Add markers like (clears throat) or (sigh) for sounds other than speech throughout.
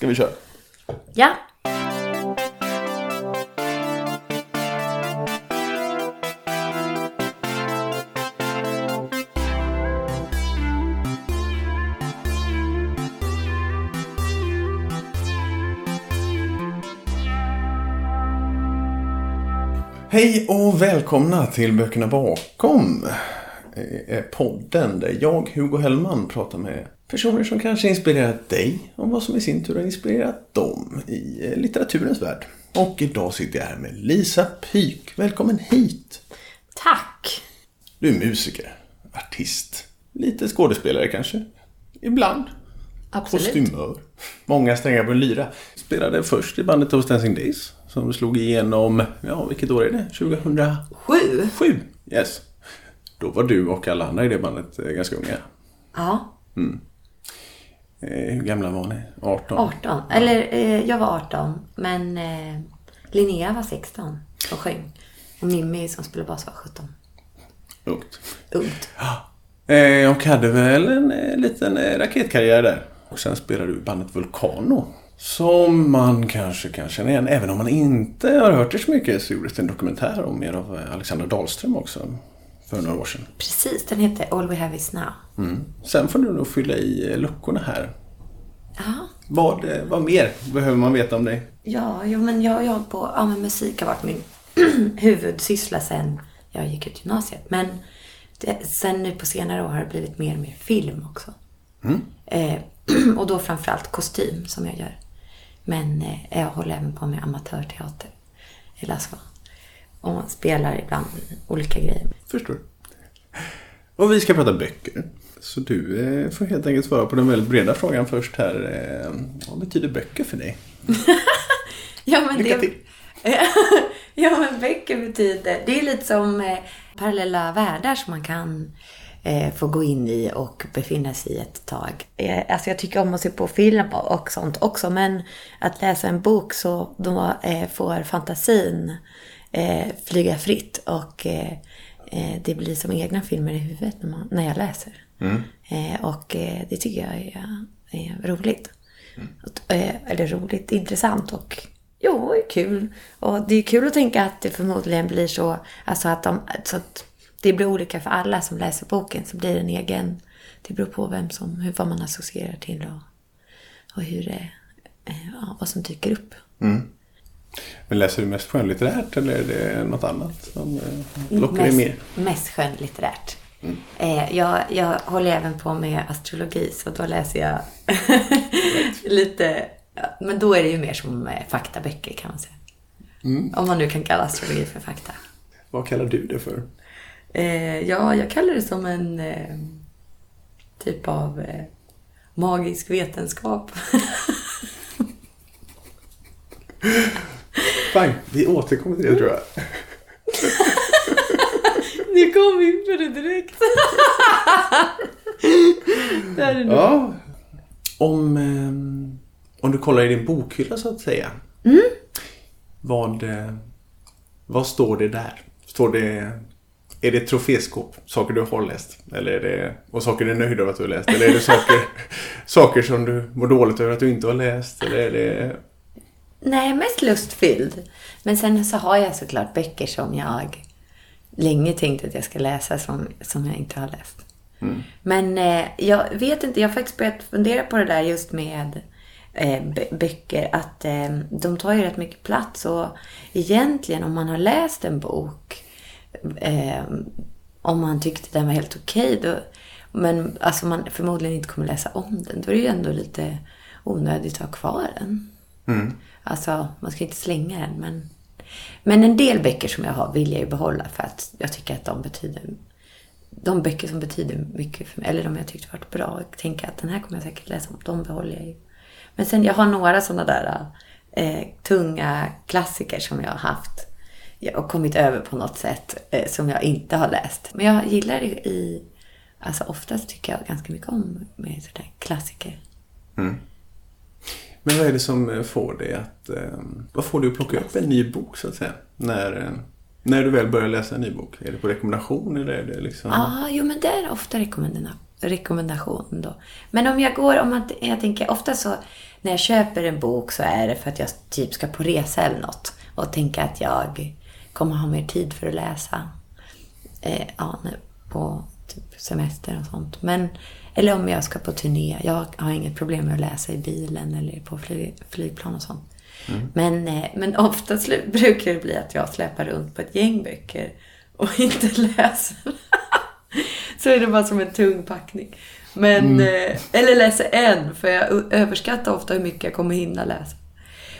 Ska vi köra? Ja. Hej och välkomna till Böckerna bakom. Eh, Podden där jag, Hugo Hellman, pratar med personer som kanske inspirerat dig och vad som i sin tur har inspirerat dem i eh, litteraturens värld. Och idag sitter jag här med Lisa Pyk. Välkommen hit! Tack. Du är musiker, artist, lite skådespelare kanske. Ibland. Absolut. Kostymör. Många strängar på en lyra. Spelade först i bandet Toast Dancing Days. Som slog igenom, ja vilket år är det? 2007? Sju. Yes. Då var du och alla andra i det bandet eh, ganska unga. Ja. Eh, hur gamla var ni? 18? 18. Eller eh, jag var 18. Men eh, Linnea var 16 och sjöng. Och Mimmi som spelade bas var 17. Ungt. Ungt. (gasps) Eh, och hade väl en eh, liten eh, raketkarriär där. Och sen spelade du i bandet Vulcano. Som man kanske kan känna igen. Även om man inte har hört det så mycket så gjordes det en dokumentär om er av eh, Alexandra Dahlström också. För några år sedan. Precis, den heter All We Have Is Now. Mm. Sen får du nog fylla i eh, luckorna här. Ja. Vad, eh, vad mer behöver man veta om dig? Ja, jo, men jag har hållit på, ja men musik har varit min (clears throat) huvudsyssla sen jag gick ut gymnasiet. Men det, sen nu på senare år har det blivit mer och mer film också. Eh, (clears throat) och då framförallt kostym som jag gör. Men eh, jag håller även på med amatörteater. Eller alltså, och man spelar ibland olika grejer. Förstår. Och vi ska prata böcker. Så du eh, får helt enkelt svara på den väldigt breda frågan först här. Eh, vad betyder böcker för dig? (laughs) Ja, men Lycka det, till. (laughs) ja, men böcker betyder... Det är lite som eh, parallella världar som man kan eh, få gå in i och befinna sig i ett tag. Eh, alltså jag tycker om att se på film och sånt också, men att läsa en bok så då får fantasin eh, flyga fritt och eh, eh, det blir som egna filmer i huvudet när, man, när jag läser. Eh, och eh, det tycker jag är, är roligt. Och, eh, eller roligt, intressant och jo, kul. Och det är kul att tänka att det förmodligen blir så, alltså att, de, så att det blir olika för alla som läser boken. Så blir det en egen, det beror på vem som, hur, vad man associerar till och, och hur det, ja, vad som dyker upp. Men läser du mest skönlitterärt eller är det något annat som eh, lockar dig mer? mest skönlitterärt. Eh, jag, jag håller även på med astrologi, så då läser jag (laughs) lite... Men då är det ju mer som eh, faktaböcker kan man säga. Om man nu kan kalla astrologi för fakta. Vad kallar du det för? Eh, ja, jag kallar det som en eh, typ av magisk vetenskap. (laughs) (laughs) Fine, vi återkommer till det tror jag. (laughs) Ni kom in på det direkt. (laughs) Där är nu. Ja. Om, eh, om du kollar i din bokhylla så att säga. Vad, eh, vad står det där? Står det... Är det ett troféskåp? Saker du har läst? Eller är det, och saker du är nöjd över att du har läst? Eller är det saker, (laughs) saker som du mår dåligt över att du inte har läst? Eller är det... Nej, mest lustfylld. Men sen så har jag såklart böcker som jag länge tänkt att jag ska läsa som, som jag inte har läst. Men eh, jag vet inte, jag har faktiskt börjat fundera på det där just med eh, bö- böcker. Att eh, de tar ju rätt mycket plats och egentligen om man har läst en bok eh, om man tyckte den var helt okej då men alltså man förmodligen inte kommer läsa om den. Då är det ju ändå lite onödigt att ha kvar den. Alltså, man ska inte slänga den, men... Men en del böcker som jag har vill jag ju behålla för att jag tycker att de betyder... De böcker som betyder mycket för mig, eller de jag tyckte varit bra, och tänker att den här kommer jag säkert läsa om, de behåller jag ju. Men sen, jag har några sådana där eh, tunga klassiker som jag har haft och kommit över på något sätt eh, som jag inte har läst. Men jag gillar det i... Alltså oftast tycker jag ganska mycket om med sådana klassiker. Mm. Men vad är det som eh, får dig att... Eh, vad får dig att plocka upp en ny bok så att säga? När, eh, när du väl börjar läsa en ny bok? Är det på rekommendation eller är det liksom... Ja, jo men det är ofta rekommendation. rekommendation då. Men om jag går, om man, jag tänker ofta så när jag köper en bok så är det för att jag typ ska på resa eller något och tänka att jag kommer ha mer tid för att läsa. Eh, ja, nu på typ semester och sånt. Men, eller om jag ska på turné. Jag har inget problem med att läsa i bilen eller på flyg, flygplan och sånt. Mm. Men, eh, men ofta (laughs) brukar det bli att jag släpar runt på ett gäng böcker och (laughs) inte läser. så är det bara som en tung packning. Men, mm. eh, eller läser en, för jag överskattar ofta hur mycket jag kommer hinna läsa.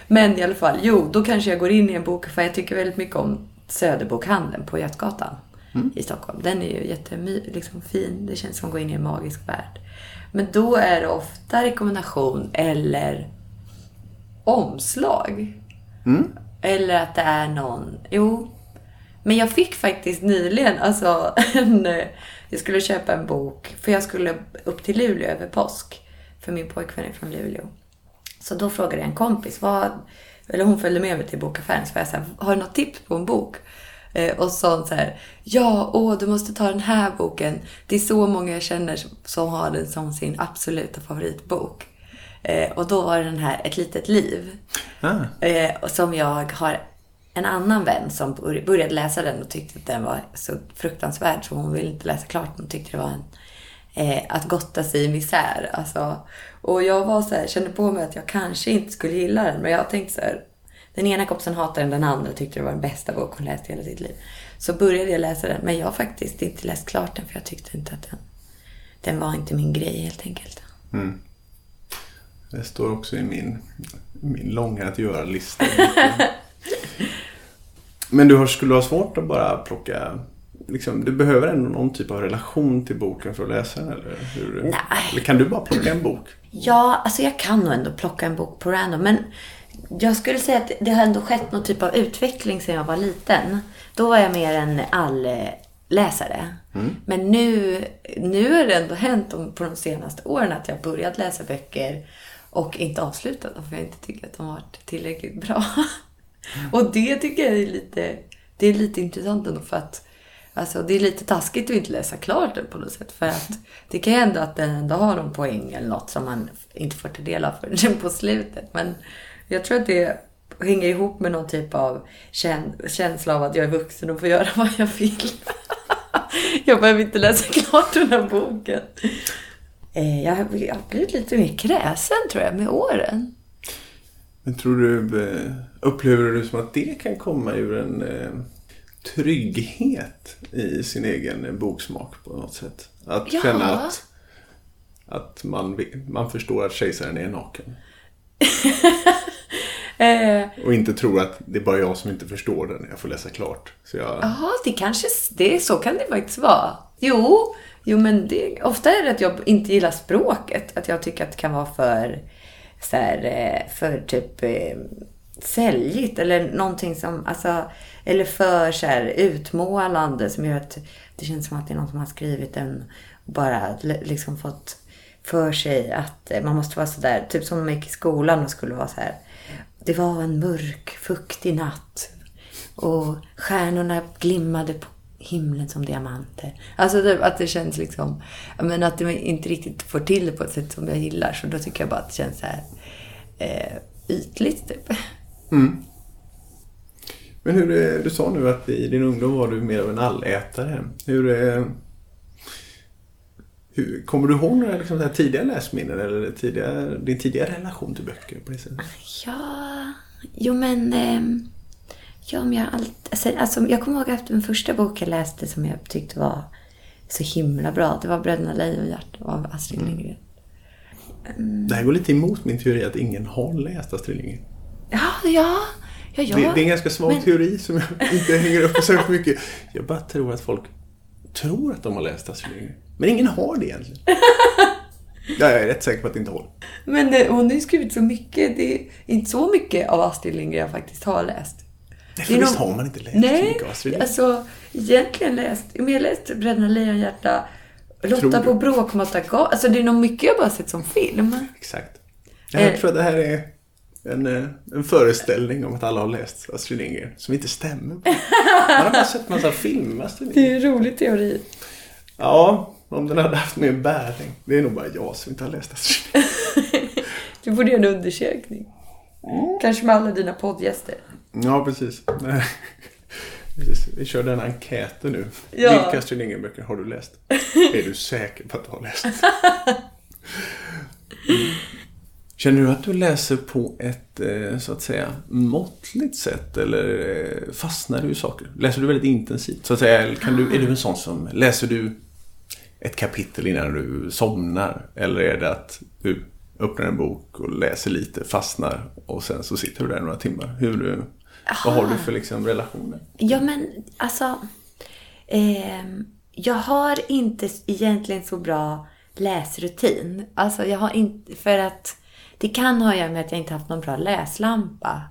Men i alla fall, jo, då kanske jag går in i en bok, för jag tycker väldigt mycket om Söderbokhandeln på Götgatan mm. i Stockholm. Den är ju jättefin. Liksom, det känns som att gå in i en magisk värld. Men då är det ofta rekommendation eller omslag. Mm. Eller att det är någon... Jo. Men jag fick faktiskt nyligen, alltså (laughs) en... Jag skulle köpa en bok, för jag skulle upp till Luleå över påsk. För min pojkvän är från Luleå. Så då frågade jag en kompis, vad, eller hon följde med mig till bokaffären, så jag sa, har du något tips på en bok? Eh, och sa så här, ja, åh, du måste ta den här boken. Det är så många jag känner som, som har den som sin absoluta favoritbok. Eh, och då var det den här Ett litet liv. Ah. Eh, som jag har en annan vän som började läsa den och tyckte att den var så fruktansvärd så hon ville inte läsa klart. Hon tyckte det var en, eh, att gotta sig i misär. Alltså, och jag var så här, kände på mig att jag kanske inte skulle gilla den. Men jag tänkte så här, den ena kompisen hatade den, den andra tyckte det var den bästa bok hon läst i hela sitt liv. Så började jag läsa den, men jag har faktiskt inte läst klart den för jag tyckte inte att den, den var inte min grej helt enkelt. Mm. Det står också i min, min långa att göra-lista. (laughs) Men du skulle ha svårt att bara plocka Liksom, du behöver ändå någon typ av relation till boken för att läsa den? Eller, hur? Nej. eller kan du bara plocka en bok? Ja, alltså jag kan nog ändå plocka en bok på random. Men jag skulle säga att det har ändå skett någon typ av utveckling sedan jag var liten. Då var jag mer en allläsare. Mm. Men nu, nu har det ändå hänt på de senaste åren att jag börjat läsa böcker och inte avslutat dem för jag inte tycker att de har varit tillräckligt bra. Och det tycker jag är lite, det är lite intressant ändå för att Alltså det är lite taskigt att inte läsa klart den på något sätt. För att det kan ju ändå att den ändå har någon poäng eller något som man inte får ta del av förrän på slutet. Men jag tror att det hänger ihop med någon typ av känsla av att jag är vuxen och får göra vad jag vill. (laughs) jag behöver inte läsa klart den här boken. Eh, jag har blivit lite mer kräsen tror jag med åren. Men tror du, eh, upplever du som att det kan komma ur en eh, trygghet i sin egen boksmak på något sätt? Att ja. känna att, att man, man förstår att kejsaren är naken. (laughs) Eh. Och inte tror att det är bara jag som inte förstår den jag får läsa klart. Jaha, jag... det kanske, det, så kan det faktiskt vara. Jo, jo men det, ofta är det att jag inte gillar språket. Att jag tycker att det kan vara för, så här, eh, för typ eh, säljigt eller någonting som, alltså, eller för så här, utmålande som gör att det känns som att det är någon som har skrivit den och bara liksom fått för sig att man måste vara sådär, typ som de gick i skolan och skulle vara så här. Det var en mörk, fuktig natt och stjärnorna glimmade på himlen som diamanter. Alltså att det känns liksom, men att det inte riktigt får till det på ett sätt som jag gillar. Så då tycker jag bara att det känns så här eh, ytligt typ. Mm. Men hur, eh, du sa nu att i din ungdom var du mer av en allätare. Hur, eh, hur kommer du ihåg några liksom, tidiga läsminnen eller tidiga, din tidiga relation till böcker på det sättet? Ja, jo men... Eh, ja, men jag, allt, alltså, alltså, jag kommer ihåg att den första bok jag läste som jag tyckte var så himla bra. Det var Bröderna Lejonhjärta av Astrid mm. Lindgren. Mm. Det här går lite emot min teori att ingen har läst Astrid Lindgren. Ja, ja. ja, ja. Det, det, är en ganska svag men... teori som jag inte hänger upp på så mycket. Jag bara tror att folk tror att de har läst Astrid Lindgren. Men ingen har det egentligen. (laughs) jag är rätt säker på att det inte håller. Men eh, hon har ju skrivit så mycket. Det är inte så mycket av Astrid Lindgren jag faktiskt har läst. Nej, för visst har man inte läst Nej, så mycket av Astrid Lindgren? alltså egentligen läst. Jag har läst Bröderna Lejonhjärta, Lotta på Bråkmatargatan. Alltså det är nog mycket jag bara sett som film. Exakt. Jag eh. tror att det här är en, eh, en föreställning om att alla har läst Astrid Lindgren som inte stämmer. Man har bara sett massa film Astrid Lindgren. Det är en rolig teori. Ja, Om den hade haft mer bäring. Det är nog bara jag som inte har läst det. (laughs) Du borde göra en undersökning. Kanske med alla dina poddgäster. Ja, precis. (laughs) Precis. Vi kör den enkäten nu. Ja. Vilka Astrid Lindgren-böcker har du läst? är du säker på att du har läst? Mm. (laughs) Känner du att du läser på ett, eh, så att säga, måttligt sätt? Eller eh, fastnar du i saker? Läser du väldigt intensivt? Så att säga, kan du, är du en sån som, läser du ett kapitel innan du somnar? Eller är det att du öppnar en bok och läser lite, fastnar och sen så sitter du där några timmar? Hur, eh, vad har du för liksom, relationer? Ja, men alltså... Eh, jag har inte egentligen så bra läsrutin. Alltså, jag har inte... För att det kan ha att göra med att jag inte haft någon bra läslampa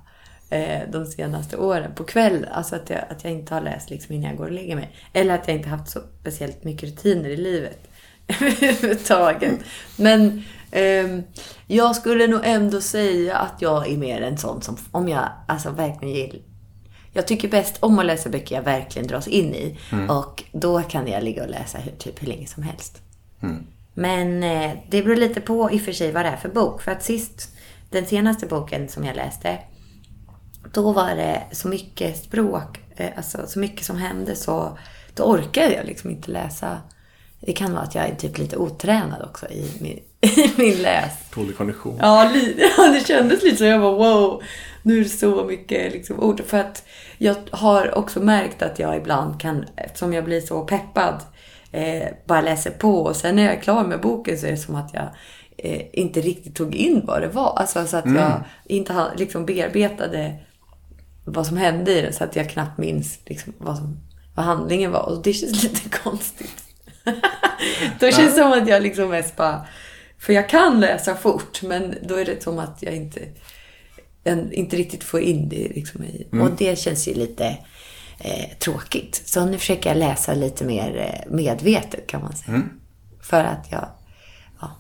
eh, de senaste åren på kvällen. Alltså att jag, att jag inte har läst liksom innan jag går och lägger mig. Eller att jag inte haft så speciellt mycket rutiner i livet (laughs) överhuvudtaget. Men ehm, jag skulle nog ändå säga att jag är mer en sån som, om jag alltså verkligen gillar jag tycker bäst om att läsa böcker jag verkligen dras in i. Och då kan jag ligga och läsa hur, typ hur länge som helst. Men eh, det beror lite på i och för sig vad det är för bok. För att sist, den senaste boken som jag läste, då var det så mycket språk, eh, alltså så mycket som hände så då orkade jag liksom inte läsa. Det kan vara att jag är typ lite otränad också i min, (laughs) i min läs. Dålig kondition? (laughs) Ja, det kändes lite så. Jag bara wow, nu är det så mycket liksom, ord. För att jag har också märkt att jag ibland kan, eftersom jag blir så peppad, eh, bara läser på och sen när jag är klar med boken så är det som att jag eh, inte riktigt tog in vad det var. Alltså så att jag inte liksom bearbetade vad som hände i det så att jag knappt minns liksom, vad, som, vad handlingen var. Och det känns (laughs) lite konstigt. då känns det som att jag liksom mest bara... För jag kan läsa fort, men då är det som att jag inte, jag inte riktigt får in det liksom i... Och det känns ju lite eh, tråkigt. Så nu försöker jag läsa lite mer eh, medvetet kan man säga. För att jag... Ja,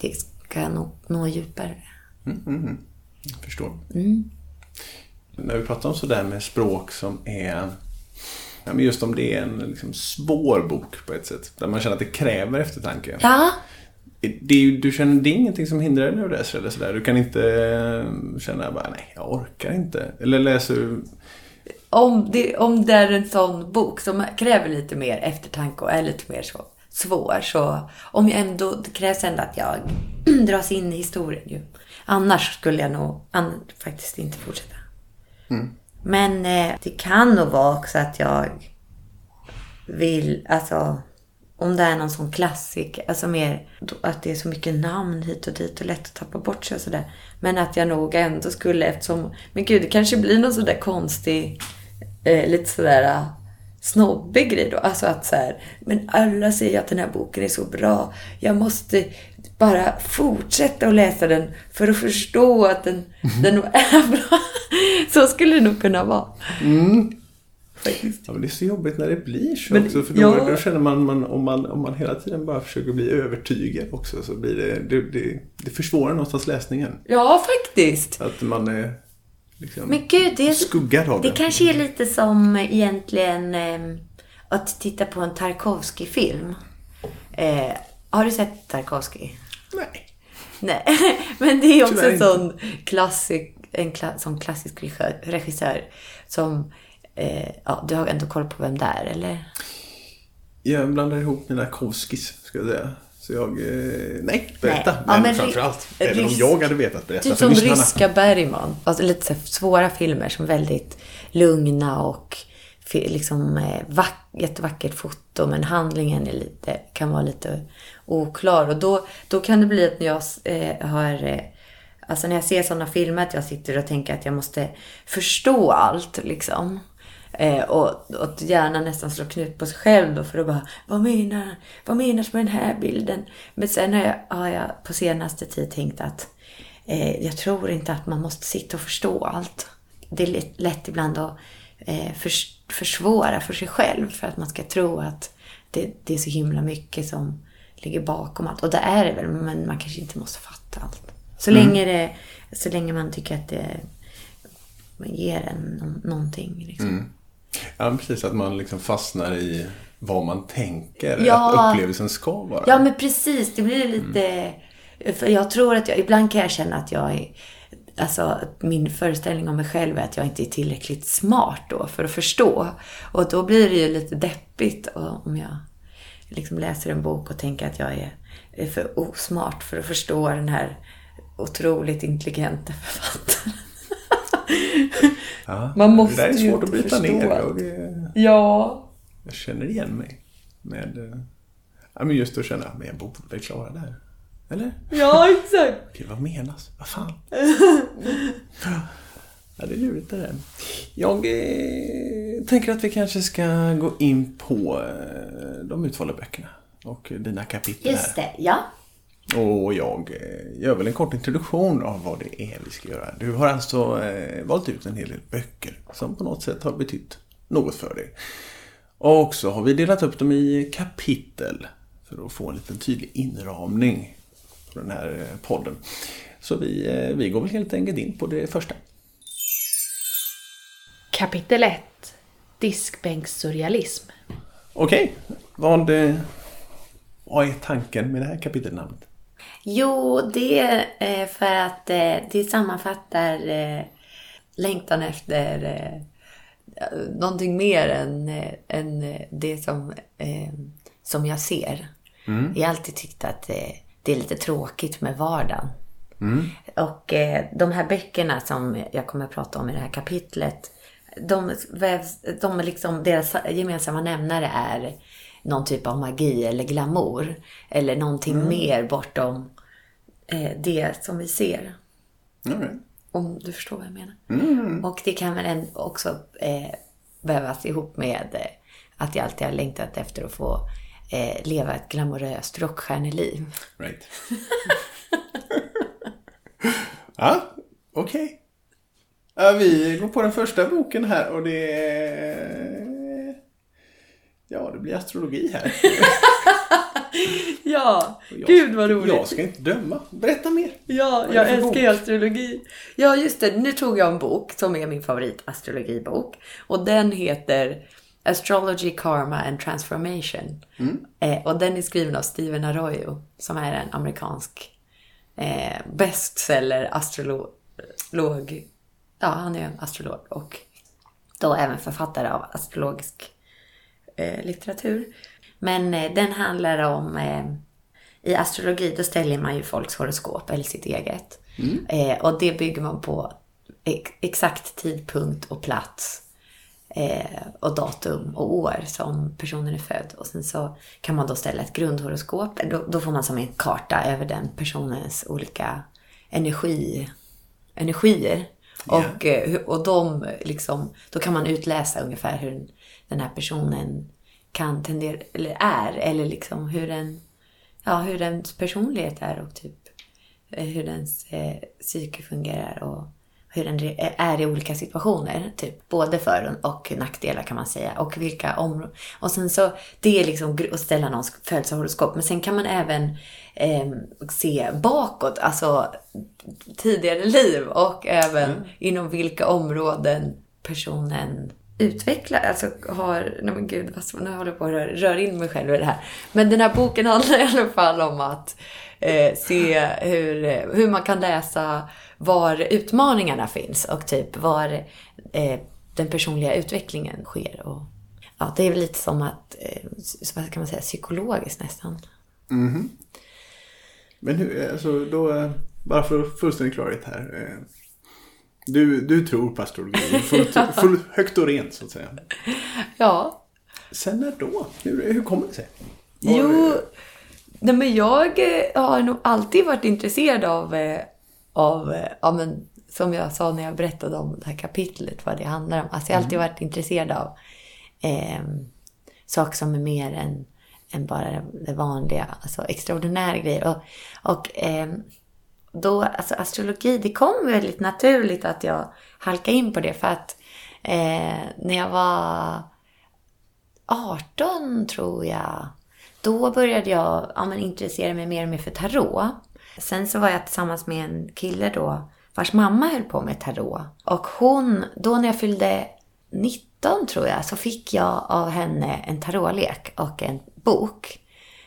det ska jag nog nå djupare. Jag förstår. När vi pratar om sådär med språk som är... Ja, men just om det är en liksom, svår bok på ett sätt. Där man känner att det kräver eftertanke. Ja, Det är, ju- du känner, det är ingenting som hindrar dig när du läser eller sådär. Du kan inte eh, känna bara nej, jag orkar inte. Eller läser du... om det, om det är en sån bok som kräver lite mer eftertanke och är lite mer så svår så om jag ändå, det krävs ändå att jag (clears throat) dras in i historien ju. Annars skulle jag nog an, faktiskt inte fortsätta. Men eh, det kan nog vara också att jag vill, alltså om det är någon sån klassiker, alltså mer att det är så mycket namn hit och dit och lätt att tappa bort sig och sådär. Men att jag nog ändå skulle eftersom, men gud det kanske blir någon sådär konstig, eh, lite sådär eh, snobbig grej då. Alltså att så här, men alla säger att den här boken är så bra. Jag måste bara fortsätta att läsa den för att förstå att den, den nog är bra. (laughs) Så skulle det nog kunna vara. Faktiskt. Ja, men det är så jobbigt när det blir så Men, också. För då, ja. då känner man, man, om man, om man hela tiden bara försöker bli övertygad också så blir det, det, det, det försvårar någonstans läsningen. Ja, faktiskt. Att man är liksom Men gud, det är, skuggad av det. det kanske är lite som egentligen eh, att titta på en Tarkovsky-film. Eh, har du sett Tarkovsky? Nej. Nej, (laughs) men det är också en sån klassik, en kla, sån klassisk regissör, som... Eh, ja, du har ändå koll på vem det är, eller? Jag blandar ihop mina Kowskis, ska jag säga. Så jag... Eh, nej, berätta. Nej. Ja, men, framförallt, ry- även om jag hade vetat, berätta Typ för som lyssnarna. ryska Bergman. Alltså lite så svåra filmer som är väldigt lugna och liksom eh, vack, jättevackert foto men handlingen är lite, kan vara lite oklar. Och då, då kan det bli att när jag eh, har eh, Alltså när jag ser sådana filmer att jag sitter och tänker att jag måste förstå allt liksom. Eh, och, och att gärna nästan slå knut på sig själv då för att bara, vad menar Vad menas med den här bilden? Men sen har jag, har jag på senaste tid tänkt att eh, jag tror inte att man måste sitta och förstå allt. Det är lätt, ibland att eh, förs, försvåra för sig själv för att man ska tro att det, det är så himla mycket som ligger bakom allt. Och det är det väl, men man kanske inte måste fatta allt. Så, länge, det, så länge man tycker att det ger en nå- någonting. Liksom. Ja, precis. Att man liksom fastnar i vad man tänker Ja. att upplevelsen ska vara. Ja, men precis. Det blir lite... För jag tror att jag... Ibland kan jag känna att jag är... Alltså, min föreställning om mig själv är att jag inte är tillräckligt smart då för att förstå. Och då blir det ju lite deppigt om jag liksom läser en bok och tänker att jag är, är för osmart för att förstå den här otroligt intelligenta (laughs) författaren. Ja, Man måste det där är ju svårt att bryta ner. allt. Jag, eh, Ja. jag känner igen mig. Med, eh, ja, men just att känna, men jag borde väl klara det här. Eller? Ja, exakt. Okej, vad menas? Vad fan? Ja, det är lurigt det där. Jag eh, tänker att vi kanske ska gå in på eh, de utvalda böckerna och dina kapitel Just här. det, ja. Och jag eh, gör väl en kort introduktion av vad det är vi ska göra. Du har alltså eh, valt ut en hel del böcker som på något sätt har betytt något för dig. Och så har vi delat upp dem i kapitel för att få en liten tydlig inramning på den här eh, podden. Så vi, vi går väl helt enkelt in på det första. Kapitel 1 Diskbänkssurrealism Okej, vad, eh, vad är tanken med det här kapitelnamnet? Jo, det är eh, för att eh, det sammanfattar eh, längtan efter någonting mer än, än det som, som jag ser. Jag har alltid tyckt att det är lite tråkigt med vardagen. Och eh, de här böckerna som jag kommer att prata om i det här kapitlet, de, vävs, de liksom, deras gemensamma nämnare är någon typ av magi eller glamour. Eller någonting mer bortom det som vi ser. Right. Om du förstår vad jag menar. Och det kan väl också eh, vävas ihop med eh, att jag alltid har längtat efter att få eh, leva ett glamoröst rockstjärneliv. Right. (laughs) ja, okej. Ja, vi går på den första boken här och det är... Ja, det blir astrologi här. (laughs) (laughs) Ja, Jag- gud vad roligt. Jag ska inte döma. Berätta mer. Ja, jag älskar ju astrologi. Ja, just det. Nu tog jag en bok som är min favoritastrologibok. Och den heter Astrology, Karma and Transformation. Eh, och den är skriven av Stephen Arroyo, som är en amerikansk eh, bestseller astrolog. Ja, han är en astrolog och då även författare av astrologisk eh, litteratur. Men eh, den handlar om eh, i astrologi då ställer man ju folks horoskop eller sitt eget. Eh, och det bygger man på ex- exakt tidpunkt och plats. Och datum och år som personen är född. Och sen så kan man då ställa ett grundhoroskop. Då, då får man som en karta över den personens olika energi, energier. Och, eh, hur- och de liksom, då kan man utläsa ungefär hur den här personen kan tendera, eller är, eller liksom hur den, ja, hur ens personlighet är och typ eh, hur dens eh, psyke fungerar och hur den är i olika situationer. Typ både för och nackdelar kan man säga. Och vilka områden. Och sen så, det är liksom att ställa någons födelsehoroskop. Men sen kan man även eh, se bakåt, alltså tidigare liv och även inom vilka områden personen Utveckla, alltså har, nej men gud, vad, nu håller jag på att rör, rör in mig själv i det här. Men den här boken handlar i alla fall om att eh, se hur, hur man kan läsa var utmaningarna finns och typ var eh, den personliga utvecklingen sker. Och, ja, det är väl lite som att, eh, vad kan man säga, psykologiskt nästan. Mm-hmm. Men hur, alltså då, eh, bara för fullständig klarhet här. Eh, du, du tror på astrologi, fullt, fullt, högt och rent så att säga. Ja, Sen när då? Hur, hur kommer det sig? Jo, nej men jag eh, har nog alltid varit intresserad av, eh, av eh, ja, men, som jag sa när jag berättade om det här kapitlet, vad det handlar om. Alltså jag har alltid varit intresserad av eh, saker som är mer än, än bara det vanliga, alltså extraordinära grejer. Och, och eh, då, alltså astrologi, det kom väldigt naturligt att jag halkade in på det för att eh, när jag var 18 tror jag. Då började jag ja, men, intressera mig mer och mer för tarot. Sen så var jag tillsammans med en kille då vars mamma höll på med tarot. Och hon, då när jag fyllde 19 tror jag så fick jag av henne en tarotlek och en bok.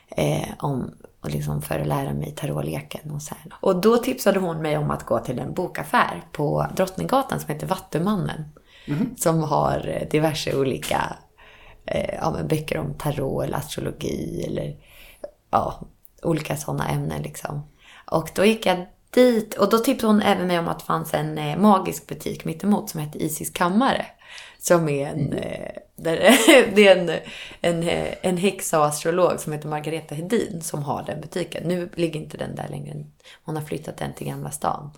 Eh, om, och liksom för att lära mig tarotleken och så här. Och då tipsade hon mig om att gå till en bokaffär på Drottninggatan som heter Vattumannen. Som har diverse olika eh, ja, men böcker om tarot eller astrologi eller ja, olika sådana ämnen liksom. Och då gick jag dit och då tipsade hon även mig om att det fanns en eh, magisk butik mittemot som hette Isis kammare. Som är en, eh, där, (laughs) det är en, en, eh, en häxa och astrolog som heter Margareta Hedin som har den butiken. Nu ligger inte den där längre. Hon har flyttat den till Gamla stan.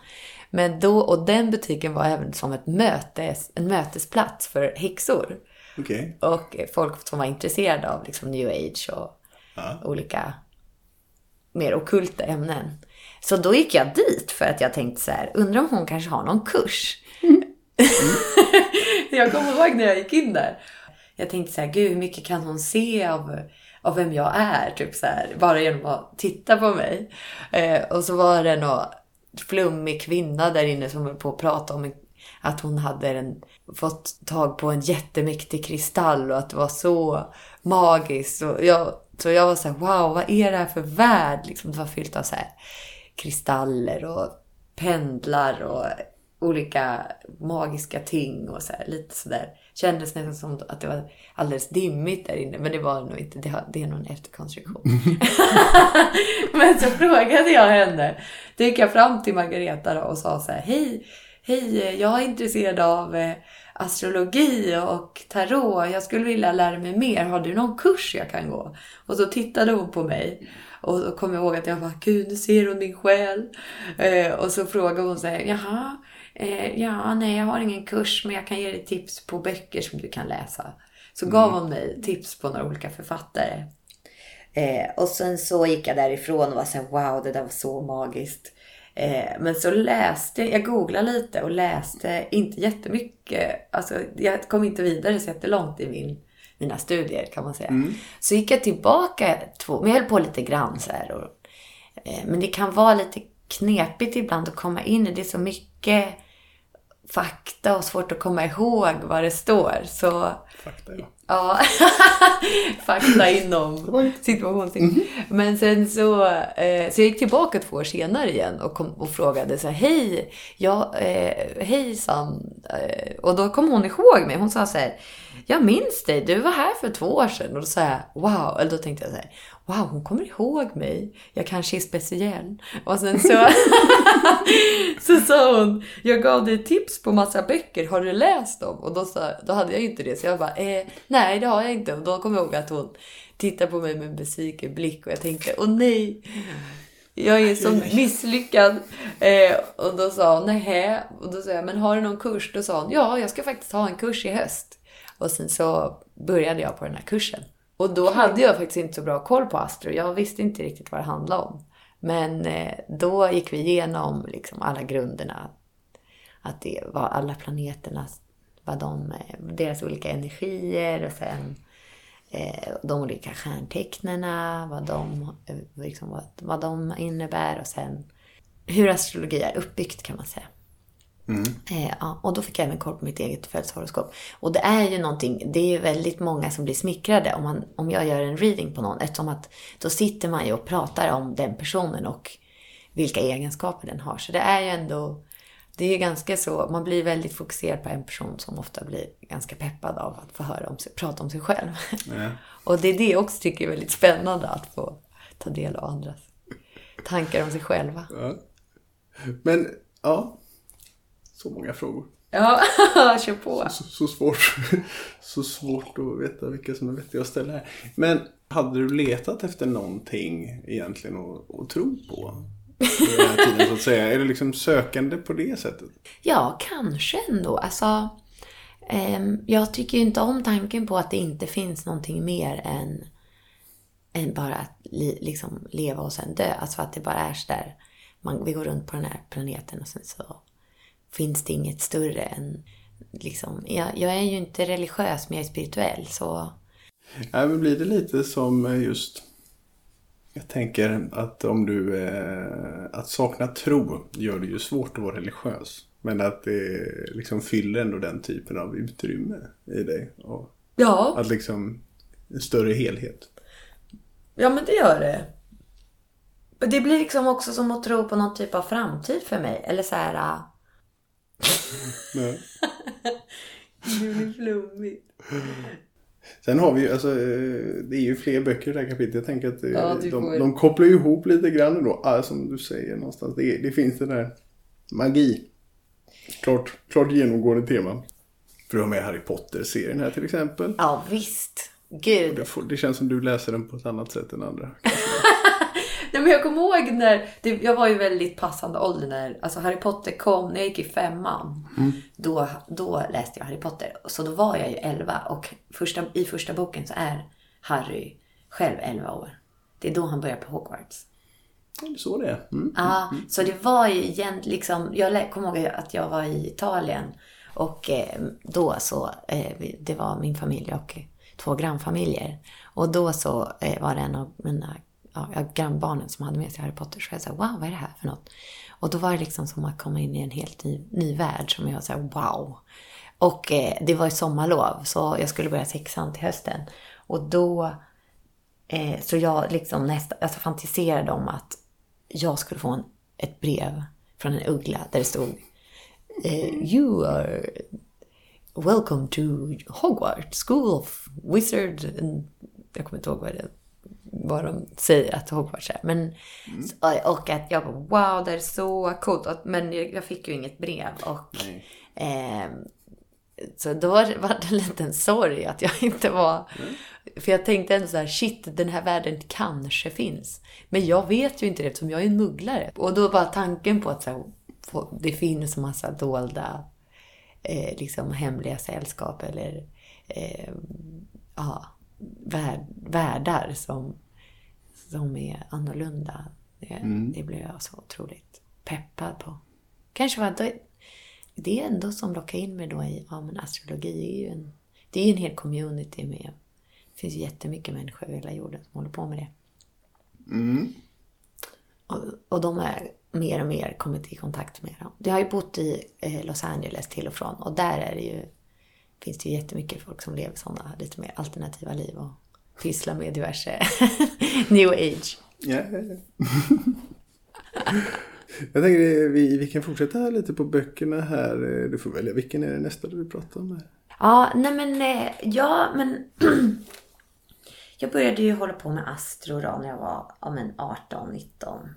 Men då, och den butiken var även som ett mötes, en mötesplats för häxor. Okej. Och folk som var intresserade av liksom new age och Ja. olika mer ockulta ämnen. Så då gick jag dit för att jag tänkte så här, undrar om hon kanske har någon kurs. (laughs) (laughs) jag kommer ihåg när jag gick in där. Jag tänkte så här, gud hur mycket kan hon se av, av vem jag är? Typ så här, bara genom att titta på mig. Eh, och så var det någon flummig kvinna där inne som höll på att prata om en, att hon hade en, fått tag på en jättemäktig kristall och att det var så magiskt. Och jag, så jag var så här, wow, vad är det här för värld? Liksom, det var fyllt av så här kristaller och pendlar och olika magiska ting och så här, lite sådär. Kändes nästan som att det var alldeles dimmigt där inne, men det var det nog inte. Det, har, det är nog en efterkonstruktion. (laughs) men så frågade jag henne. Då gick jag fram till Margareta då och sa så här, hej, hej, jag är intresserad av eh, astrologi och tarot. Jag skulle vilja lära mig mer. Har du någon kurs jag kan gå? Och så tittade hon på mig. Och då kom jag ihåg att jag bara, gud nu ser hon din själ. Eh, och så frågade hon så här, jaha, eh, ja, nej jag har ingen kurs men jag kan ge dig tips på böcker som du kan läsa. Så gav hon mig tips på några olika författare. Eh, och sen så gick jag därifrån och var så här, wow, det där var så magiskt. Eh, men så läste, jag googlade lite och läste inte jättemycket. Alltså jag kom inte vidare så jättelångt i min, mina studier kan man säga. Så gick jag tillbaka två, men jag höll på lite grann så här. Och, eh, men det kan vara lite knepigt ibland att komma in i det. är så mycket fakta och svårt att komma ihåg vad det står. Så Fakta ja. Ja, (laughs) fakta inom situationstecken. Men sen så, eh, så jag gick tillbaka två år senare igen och, kom, och frågade så här, hej, ja, eh, hejsan. Eh, och då kom hon ihåg mig. Hon sa så här, jag minns dig, du var här för två år sedan. Och då sa jag, wow, eller då tänkte jag så här, wow, hon kommer ihåg mig. Jag kanske är speciell. Och sen så, (laughs) så sa hon, jag gav dig tips på massa böcker, har du läst dem? Och då, sa, då hade jag ju inte det, så jag bara, eh, nej det har jag inte. Och då kom jag ihåg att hon tittade på mig med en besviken blick och jag tänkte, åh nej. Jag är så misslyckad. Eh, och då sa hon, nej. Och då sa jag, men har du någon kurs? Då sa hon, ja, jag ska faktiskt ha en kurs i höst. Och sen så började jag på den här kursen. Och då hade jag faktiskt inte så bra koll på Astro. Jag visste inte riktigt vad det handlade om. Men eh, då gick vi igenom liksom alla grunderna. Att det var alla planeterna, vad de, eh, deras olika energier och sen eh, de olika stjärntecknena, vad de, liksom, vad, vad de innebär och sen hur astrologi är uppbyggt kan man säga. Eh, ja, och då fick jag även koll på mitt eget födelsehoroskop. Och det är ju någonting, det är ju väldigt många som blir smickrade om, man, om jag gör en reading på någon. Eftersom att då sitter man ju och pratar om den personen och vilka egenskaper den har. Så det är ju ändå, det är ju ganska så, man blir väldigt fokuserad på en person som ofta blir ganska peppad av att få höra om sig, prata om sig själv. Ja. (laughs) Och det är det jag också tycker är väldigt spännande att få ta del av andras tankar om sig själva. Ja. Men, ja. Så många frågor. Ja, (laughs) kör på. Så, så, svårt, (laughs) så svårt att veta vilka som är vettiga att ställa här. Men hade du letat efter någonting egentligen att, att tro på? Den här tiden så att säga. Är det liksom sökande på det sättet? Ja, kanske ändå. Alltså, ehm, jag tycker ju inte om tanken på att det inte finns någonting mer än, än bara att li, liksom leva och sen dö. Alltså att det bara är så där. Man, vi går runt på den här planeten och sen så finns det inget större än... Liksom, jag, jag är ju inte religiös, men jag är spirituell. Så Nej, men blir det lite som just... Jag tänker att om du... Eh, att sakna tro gör det ju svårt att vara religiös. Men att det liksom fyller ändå den typen av utrymme i dig. Och Ja, att liksom en större helhet. ja men det gör det. Och Det blir liksom också som att tro på någon typ av framtid för mig. Eller så här... Ja. Det blir flummigt. Sen har vi ju, alltså, eh, det är ju fler böcker i det här kapitlet. Jag tänker att eh, Ja, de, får- de kopplar ju ihop lite grann ändå. Ja, som du säger någonstans. Det, det finns det där magi. Klart, klart genomgående tema. För du har med Harry Potter-serien här till exempel. Ja, visst. Gud. Det, får, det känns som du läser den på ett annat sätt än andra. Nej, men jag kommer ihåg när, det, jag var ju väldigt passande ålder när alltså Harry Potter kom, när jag gick i femman. Då, då läste jag Harry Potter. Så då var jag ju 11 och första, i första boken så är Harry själv 11 år. Det är då han börjar på Hogwarts. Så det är. Mm. Ja, så det var ju egentligen liksom, jag kommer ihåg att jag var i Italien och eh, då så, eh, det var min familj och två grannfamiljer. Och då så eh, var det en av mina ja, grannbarnen som hade med sig Harry Potter. Så jag sa, wow, vad är det här för något? Och då var det liksom som att komma in i en helt ny, ny värld som jag sa, wow. Och eh, det var ju sommarlov, så jag skulle börja sexan till hösten. Och då Eh, så jag liksom nästa, alltså fantiserade om att jag skulle få en, ett brev från en uggla där det stod eh, You are welcome to Hogwarts School of Wizard and, Jag kommer inte ihåg vad, det, vad de säger att Hogwarts är. Men, och att jag bara wow, det är så coolt. Men jag, fick ju inget brev. Och, eh, så då var det var en liten sorg att jag (laughs) inte var... För jag tänkte ändå så här, shit, den här världen kanske finns. Men jag vet ju inte det eftersom jag är en mugglare. Och då bara tanken på att så här, det finns massa dolda, eh, liksom hemliga sällskap eller eh, ja, värld, världar som, som är annorlunda. Det, det blev jag så otroligt peppad på. Kanske var det, det är ändå som lockar in mig då i, ja men astrologi är ju en, det är en hel community med, det finns ju jättemycket människor över hela jorden som håller på med det. Och, och de är mer och mer kommit i kontakt med dem. Jag har ju bott i eh, Los Angeles till och från och där är det ju, finns det ju jättemycket folk som lever sådana lite mer alternativa liv och pysslar med diverse (laughs) new age. Ja, ja, ja. Jag tänker vi, vi kan fortsätta lite på böckerna här. Du får välja vilken är det nästa du vill prata om. Här? Ja, nej men, eh, ja men. (clears throat) jag började ju hålla på med astro då när jag var ja, men 18, 19,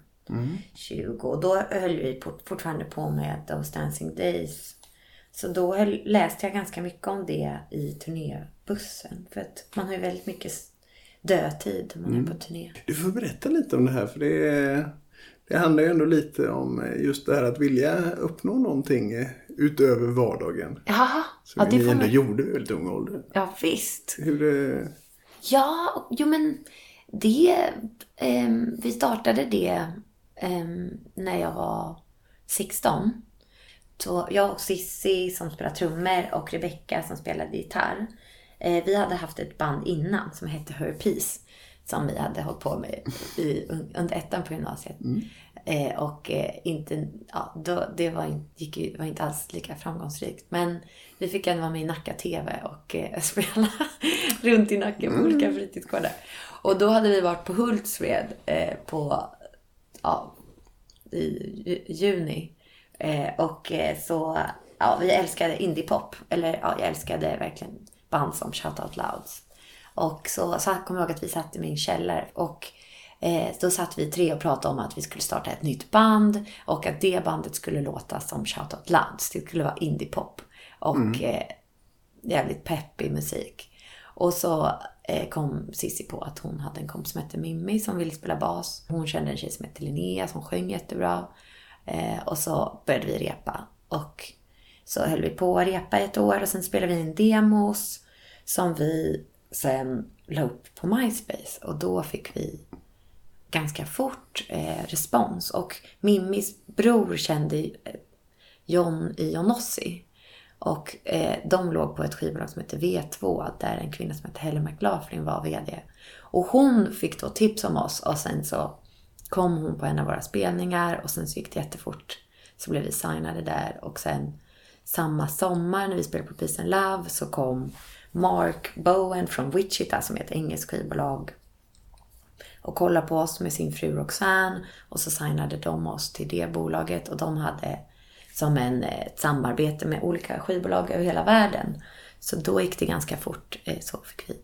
20. Och då höll vi fort- fortfarande på med Those Dancing Days. Så då läste jag ganska mycket om det i turnébussen. För att man har ju väldigt mycket dödtid när man är på turné. Du får berätta lite om det här för det, det handlar ju ändå lite om just det här att vilja uppnå någonting eh, utöver vardagen. Jaha, Som ja, det ni får ändå man... gjorde vid väldigt ung ålder. Ja, visst. Hur, eh, Ja, jo men det... ehm, vi startade det ehm, när jag var 16. Så jag och Sissi som spelar trummor och Rebecca som spelade gitarr. Eh, vi hade haft ett band innan som hette Her Peace. Som vi hade hållit på med i, under ettan på gymnasiet. Eh, och eh, inte, ja, då, det var, gick ju, var inte alls lika framgångsrikt. Men vi fick ändå vara med i Nacka TV och (laughs) spela runt i Nacka på olika fritidsgårdar. Och då hade vi varit på Hultsfred på, ja, i ju- juni. Och så, ja, vi älskade indiepop. Eller ja, jag älskade verkligen band som Shout Out Louds. Och så, så kommer jag ihåg att vi satt i min källare och eh, då satt vi tre och pratade om att vi skulle starta ett nytt band och att det bandet skulle låta som Shout Out Louds. Det skulle vara indiepop och eh, jävligt peppig musik. Och så eh, kom Sissi på att hon hade en kompis som hette Mimmi som ville spela bas. Hon kände en tjej som hette Linnea som sjöng jättebra. Eh, och så började vi repa. Och så höll vi på att repa i ett år och sen spelade vi in demos som vi sen la upp på MySpace. Och då fick vi ganska fort eh, respons. Och Mimmis bror kände eh, John i Jonossi. Och eh, de låg på ett skivbolag som heter V2 där en kvinna som heter Helen McLaughlin var VD. Och hon fick då tips om oss och sen så kom hon på en av våra spelningar och sen så gick det jättefort så blev vi signade där och sen samma sommar när vi spelade på Peace and Love så kom Mark Bowen från Wichita som är ett engelskt skivbolag och kollade på oss med sin fru Roxanne och så signade de oss till det bolaget och de hade som en, ett samarbete med olika skivbolag över hela världen. Så då gick det ganska fort eh, så fick vi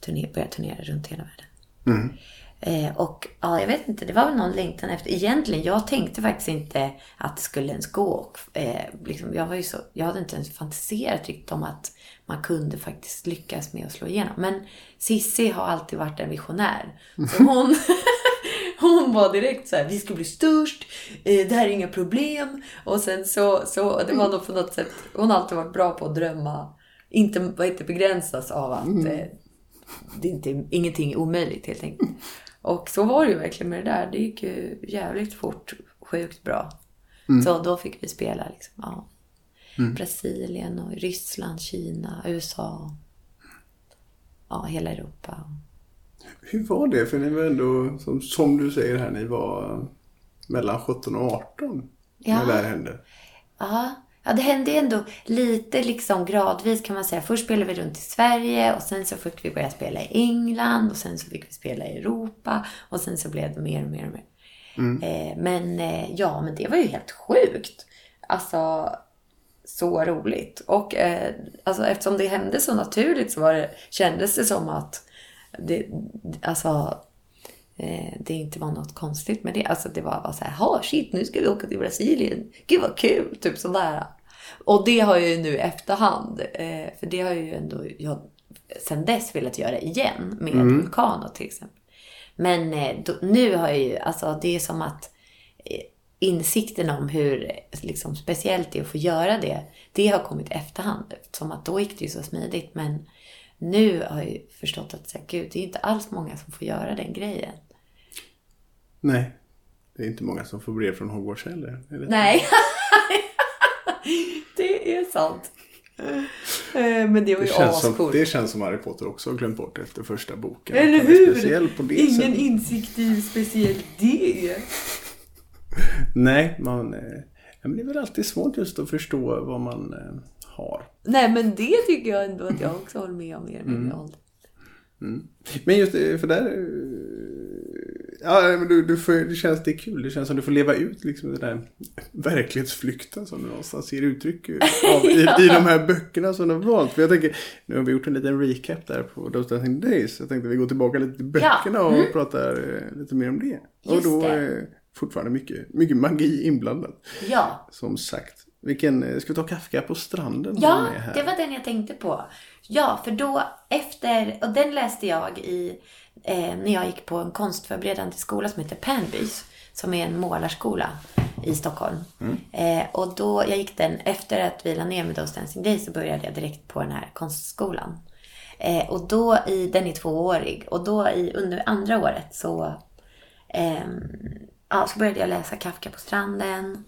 turner, börja turnera runt hela världen. Mm. Eh, och ja, jag vet inte, det var väl någon längtan efter. Egentligen, jag tänkte faktiskt inte att det skulle ens gå. Och, eh, liksom, jag, var ju så, jag hade inte ens fantiserat riktigt om att man kunde faktiskt lyckas med att slå igenom. Men Sissi har alltid varit en visionär. (laughs) Så hon, (laughs) hon var direkt så här, vi ska bli störst, eh, det här är inga problem. Och sen så, så det var nog på något sätt, hon har alltid varit bra på att drömma. Inte, inte begränsas av att eh, det inte, ingenting är omöjligt helt enkelt. Och så var det ju verkligen med det där. Det gick ju jävligt fort, sjukt bra. Så då fick vi spela liksom, ja. Brasilien och Ryssland, Kina, USA. Ja, hela Europa. Hur var det? För ni var ändå, som, som du säger här, ni var mellan 17 och 18 Ja. när det här hände. Ja, ja, det hände ändå lite liksom gradvis kan man säga. Först spelade vi runt i Sverige och sen så fick vi börja spela i England och sen så fick vi spela i Europa och sen så blev det mer och mer och mer. Eh, men eh, ja, men det var ju helt sjukt. Alltså, så roligt. Och eh, alltså, eftersom det hände så naturligt så var det, kändes det som att det, alltså, eh, det inte var något konstigt med det. Alltså det var bara så här, ha shit, nu ska vi åka till Brasilien. Gud vad kul, typ sådär. Och det har jag ju nu efterhand, eh, för det har jag ju ändå jag sen dess velat göra igen med Vulcano till exempel. Men eh, då, nu har jag ju, alltså det är som att eh, insikten om hur liksom, speciellt det är att få göra det, det har kommit efterhand. Som att då gick det ju så smidigt. Men nu har jag ju förstått att så här, gud, det är inte alls många som får göra den grejen. Nej, det är inte många som får brev från Hogwarts heller. Det? Nej, (laughs) det är sant. Eh, Men det var Det ju ascoolt. det känns som Harry Potter också har glömt bort efter första boken. Eller hur? Det Ingen sättet. insikt i speciellt det. (laughs) Nej, man, eh, ja, men det är väl alltid svårt just att förstå vad man eh, har. Nej, men det tycker jag ändå att jag också håller med om i den mm. åldern. Men just det, för där... eh, Ja, men du, du får, det känns det är kul. Det känns som du får leva ut liksom den där verklighetsflykten som du någonstans ger uttryck av i, (laughs) i de här böckerna som du har valt. För jag tänker, nu har vi gjort en liten recap där på Those Dancing Days. Jag tänkte vi går tillbaka lite till böckerna och pratar eh, lite mer om det. och Just då det. Fortfarande mycket, mycket magi inblandat. Ja, Som sagt. Vilken, ska vi ta Kafka på stranden? Ja, det var den jag tänkte på. Ja, för då efter, och den läste jag i, eh, när jag gick på en konstförberedande skola som heter Pernbys, som är en målarskola i Stockholm. Eh, och då, jag gick den, efter att vi la ner med Those Dancing Days så började jag direkt på den här konstskolan. Eh, och då, i, den är tvåårig, och då i, under andra året så Ehm, ja, så började jag läsa Kafka på stranden.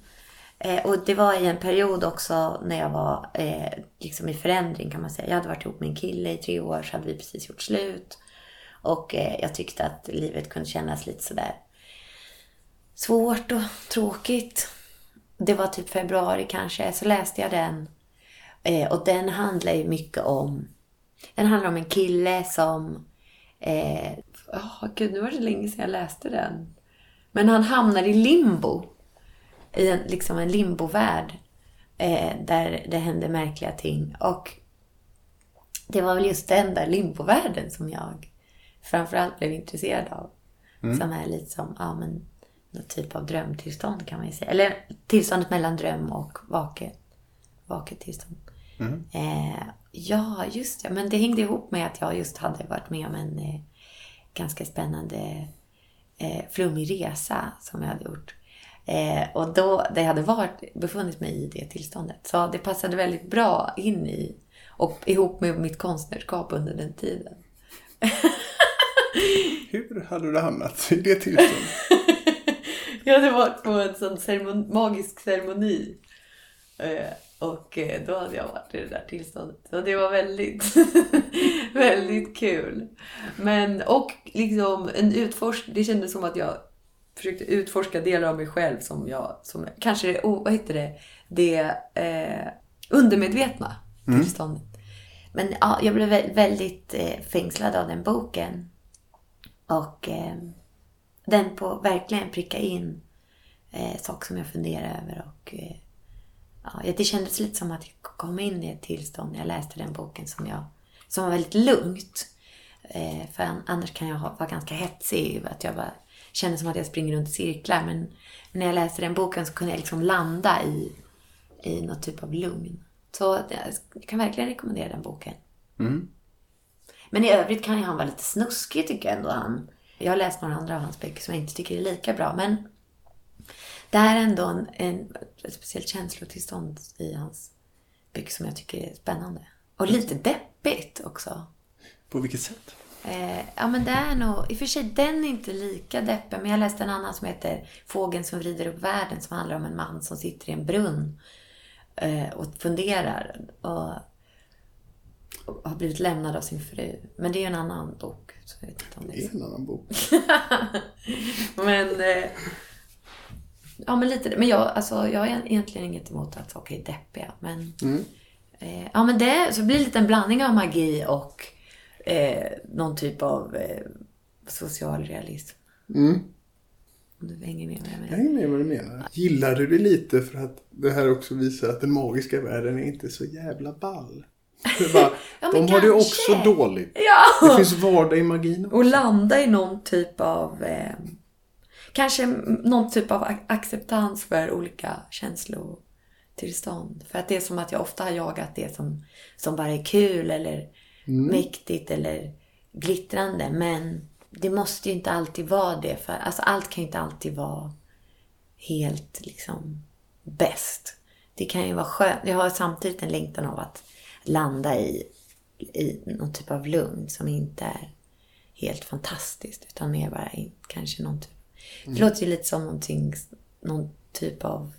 Eh, och det var i en period också när jag var eh, liksom i förändring kan man säga. Jag hade varit ihop med en kille i tre år så hade vi precis gjort slut. Och eh, jag tyckte att livet kunde kännas lite sådär svårt och tråkigt. Det var typ februari kanske, så läste jag den. Eh, och den handlar ju mycket om... Den handlar om en kille som... Eh, oh, gud, nu var det länge sedan jag läste den. Men han hamnar i limbo. I en, liksom en limbovärld. Eh, där det händer märkliga ting. Och det var väl just den där limbovärlden som jag framförallt blev intresserad av. Som är lite som, ja men, någon typ av drömtillstånd kan man ju säga. Eller tillståndet mellan dröm och vaket, vaket tillstånd. Eh, ja, just det. Men det hängde ihop med att jag just hade varit med om en eh, ganska spännande eh, flummig resa som jag hade gjort. Eh, och då, det hade varit, befunnit mig i det tillståndet. Så det passade väldigt bra in i, och ihop med mitt konstnärskap under den tiden. (laughs) Hur hade du hamnat i det tillståndet? (laughs) Jag hade varit på en sån ceremon, magisk ceremoni. Eh, och eh, då hade jag varit i det där tillståndet. Och det var väldigt, (laughs) väldigt kul. Men, och liksom en utforskning. Det kändes som att jag försökte utforska delar av mig själv som jag, som kanske, oh, vad heter det, det eh, undermedvetna tillståndet. Men ja, jag blev vä- väldigt eh, fängslad av den boken. Och eh, den på verkligen pricka in eh, saker som jag funderar över. Och, eh, ja, det kändes lite som att jag kom in i ett tillstånd när jag läste den boken som, jag, som var väldigt lugnt. Eh, för an- annars kan jag vara ganska hetsig. Att jag bara känner som att jag springer runt i cirklar. Men när jag läste den boken så kunde jag liksom landa i, i något typ av lugn. Så jag kan verkligen rekommendera den boken. Men i övrigt kan ju han vara lite snuskig tycker jag ändå. Han. Jag har läst några andra av hans böcker som jag inte tycker är lika bra. Men det här är ändå en, en, ett speciellt känslotillstånd i hans böcker som jag tycker är spännande. Och lite deppigt också. På vilket sätt? Eh, ja men det är nog, i och för sig den är inte lika deppig. Men jag läste en annan som heter Fågeln som vrider upp världen. Som handlar om en man som sitter i en brunn eh, och funderar. Och, och har blivit lämnad av sin fru. Men det är en annan bok. Så jag vet inte om det Det är är en annan bok. (laughs) Men... Eh, ja, men lite Men jag, alltså, jag har egentligen inget emot att saker är deppiga. Men, eh, ja, men det så blir det lite en blandning av magi och eh, någon typ av eh, social realism. Om du hänger med vad jag Jag menar. hänger med vad du menar. Gillar du det lite för att det här också visar att den magiska världen är inte så jävla ball? Det bara, (laughs) Ja, de har det kanske. också dåligt. Ja! Det finns vardag i magin också. Och landa i någon typ av... Eh, kanske någon typ av ac- acceptans för olika känslotillstånd. För att det är som att jag ofta har jagat det som, som bara är kul eller mäktigt eller glittrande. Men det måste ju inte alltid vara det. För alltså, allt kan ju inte alltid vara helt liksom bäst. Det kan ju vara skönt. Jag har samtidigt en längtan av att landa i, i någon typ av lugn som inte är helt fantastiskt. Utan mer bara kanske någon typ... Det låter ju lite som någonting, någon typ av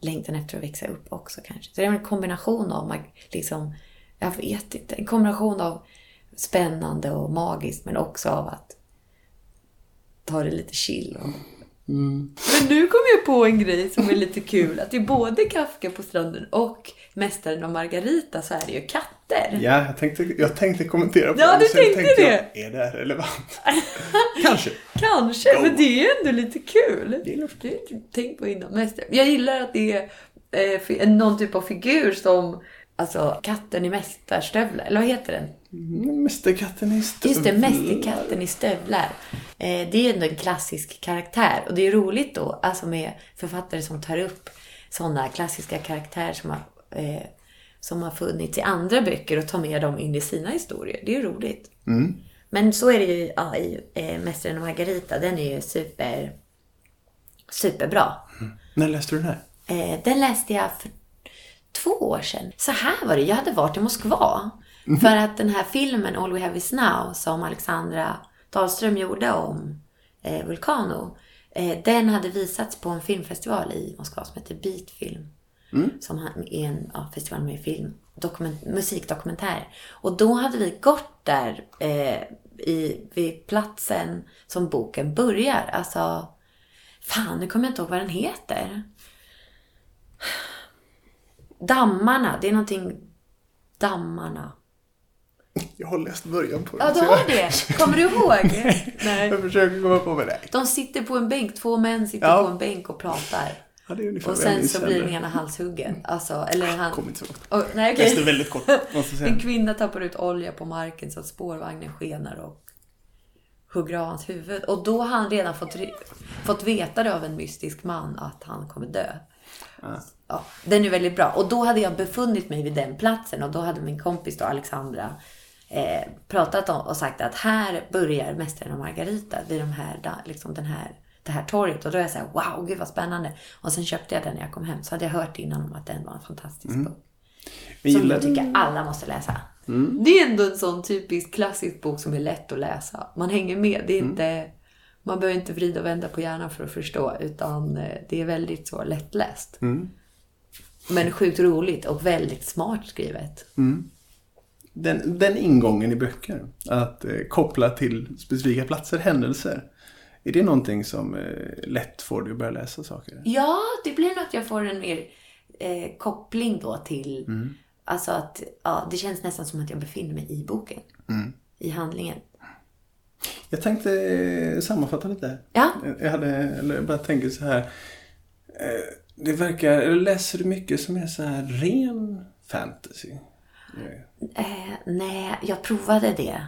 längtan efter att växa upp också kanske. Så det är en kombination av, liksom, jag vet inte, en kombination av spännande och magiskt men också av att ta det lite chill. Och... Men nu kom jag på en grej som är lite kul. Att det är både Kafka på stranden och Mästaren och Margarita så är det ju katter. Ja, jag tänkte, jag tänkte kommentera på Ja, det. du sen tänkte tänkte det. Jag, är det här relevant? (laughs) Kanske. Kanske, Go. men det är ändå lite kul. Det är inte tänkt på innan. Mästare. Jag gillar att det är eh, någon typ av figur som Alltså katten i mästarstövlar, eller vad heter den? Mm, Mästerkatten i stövlar. Just det, Mästerkatten i stövlar. Eh, det är ändå en klassisk karaktär. Och det är roligt då, alltså med författare som tar upp sådana klassiska karaktärer som har, eh, som har funnits i andra böcker och tar med dem in i sina historier. Det är ju roligt. Men så är det ju ja, i eh, Mästaren och Margarita. Den är ju super, superbra. När läste du den här? Eh, den läste jag för två år sedan. Så här var det, jag hade varit i Moskva. För att den här filmen All We Have Is Now som Alexandra Dahlström gjorde om eh, Vulcano. Eh, den hade visats på en filmfestival i Moskva som heter Beatfilm. Som är en ja, festival med film, dokument, musikdokumentär. Och då hade vi gått där eh, i, vid platsen som boken börjar. Alltså, fan nu kommer jag inte ihåg vad den heter. Dammarna, det är någonting... Dammarna. Jag har läst början på den. Ja, du har jag- det. Kommer du ihåg? Nej. (laughs) Jag försöker komma på vad det är. De sitter på en bänk, två män sitter Ja. på en bänk och pratar. Ja, det är ungefär Och sen så blir den ena halshuggen. Alltså, eller han... Kommer inte så långt. Oh, nej, okej. Läste väldigt kort. En kvinna tappar ut olja på marken så att spårvagnen skenar och hugger av hans huvud. Och då har han redan fått, fått veta det av en mystisk man att han kommer dö. Ja, den är väldigt bra. Och då hade jag befunnit mig vid den platsen och då hade min kompis då, Alexandra eh, pratat om och sagt att här börjar Mästaren och Margarita vid de här, liksom den här, det här torget. Och då är jag så här, wow, gud vad spännande. Och sen köpte jag den när jag kom hem. Så hade jag hört innan om att den var en fantastisk bok. Men Som gillar jag tycker alla måste läsa. Det är ändå en sån typisk klassisk bok som är lätt att läsa. Man hänger med. Det är inte, man behöver inte vrida och vända på hjärnan för att förstå. Utan eh, det är väldigt så lättläst. Men sjukt roligt och väldigt smart skrivet. den, den ingången i böcker, att eh, koppla till specifika platser, händelser, Är det någonting som eh, lätt får dig att börja läsa saker? Ja, det blir nog att jag får en mer eh, koppling då till... Mm. Alltså att ja, det känns nästan som att jag befinner mig i boken. Mm. I handlingen. Jag tänkte eh, sammanfatta lite. Ja. Jag hade, eller jag bara tänker så här. Eh, Det verkar, läser du mycket som är så här ren fantasy? Eh, nej, jag provade det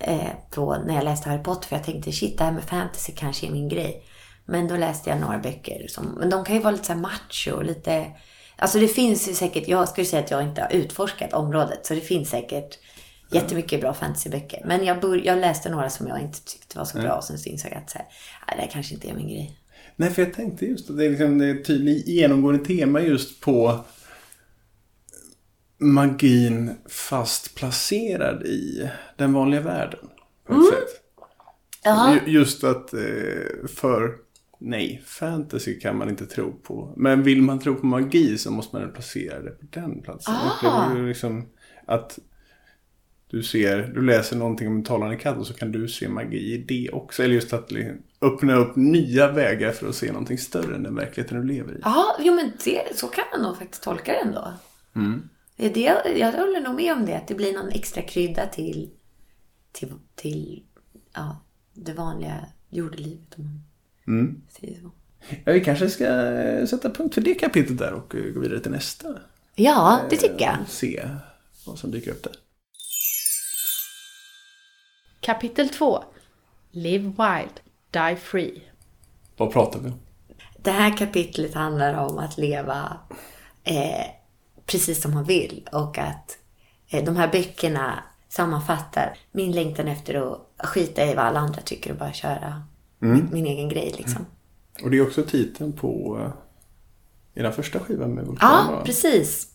eh, då när jag läste Harry Potter. För jag tänkte shit, det här med fantasy kanske är min grej. Men då läste jag några böcker. Som, men de kan ju vara lite så här macho och lite... Alltså det finns ju säkert, jag skulle säga att jag inte har utforskat området. Så det finns säkert jättemycket bra fantasyböcker. Men jag, bör, jag läste några som jag inte tyckte var så bra. Och sen så insåg jag att så här, det här kanske inte är min grej. Nej, för jag tänkte just att det är, liksom, det är tydligt genomgående tema just på magin fast placerad i den vanliga världen. På ett sätt. Jaha. Ju- Just att eh, för nej, fantasy kan man inte tro på. Men vill man tro på magi så måste man placera det på den platsen. Ah. Du liksom att du ser, du läser någonting om en talande katt och så kan du se magi i det också. Eller just att liksom öppna upp nya vägar för att se någonting större än den verkligheten du lever i. Ja, jo men det, så kan man nog faktiskt tolka det ändå. Mm. Det är det, jag håller nog med om det. Att det blir någon extra krydda till, till, till ja, det vanliga jordelivet. Om man Mm. säger så. Ja, vi kanske ska eh, sätta punkt för det kapitlet där och eh, gå vidare till nästa. Ja, det tycker jag. Se vad som dyker upp där. Kapitel 2 Live Wild, Die Free. Vad pratar vi om? Det här kapitlet handlar om att leva eh, precis som man vill. Och att eh, de här böckerna sammanfattar min längtan efter att skita i vad alla andra tycker och bara köra min, min egen grej liksom. Och det är också titeln på eh, era första skiva med Vulkan. Ja, precis.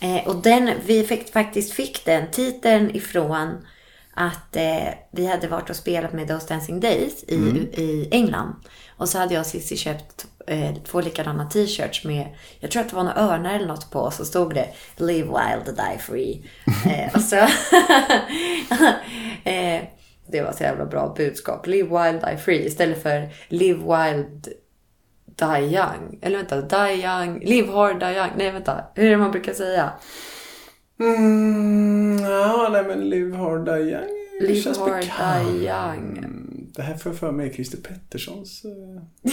Eh, och den, vi fick, faktiskt fick den titeln ifrån att eh, vi hade varit och spelat med Those Dancing Days i, i England. Och så hade jag och Cissi köpt eh, två likadana t-shirts med, jag tror att det var några örnar eller något på, och så stod det Live wild, die free. (laughs) eh, och så... (laughs) eh, det var så jävla bra budskap. Live wild, die free. Istället för Live wild, Die Young. Eller vänta, Die Young. Live Hard, Die Young. Nej, vänta. Hur är det man brukar säga? Mm, ja, nej men Live Hard Die Young Live Hard. Die Young. Det här får jag för mig är Christer Petterssons... Uh, (laughs)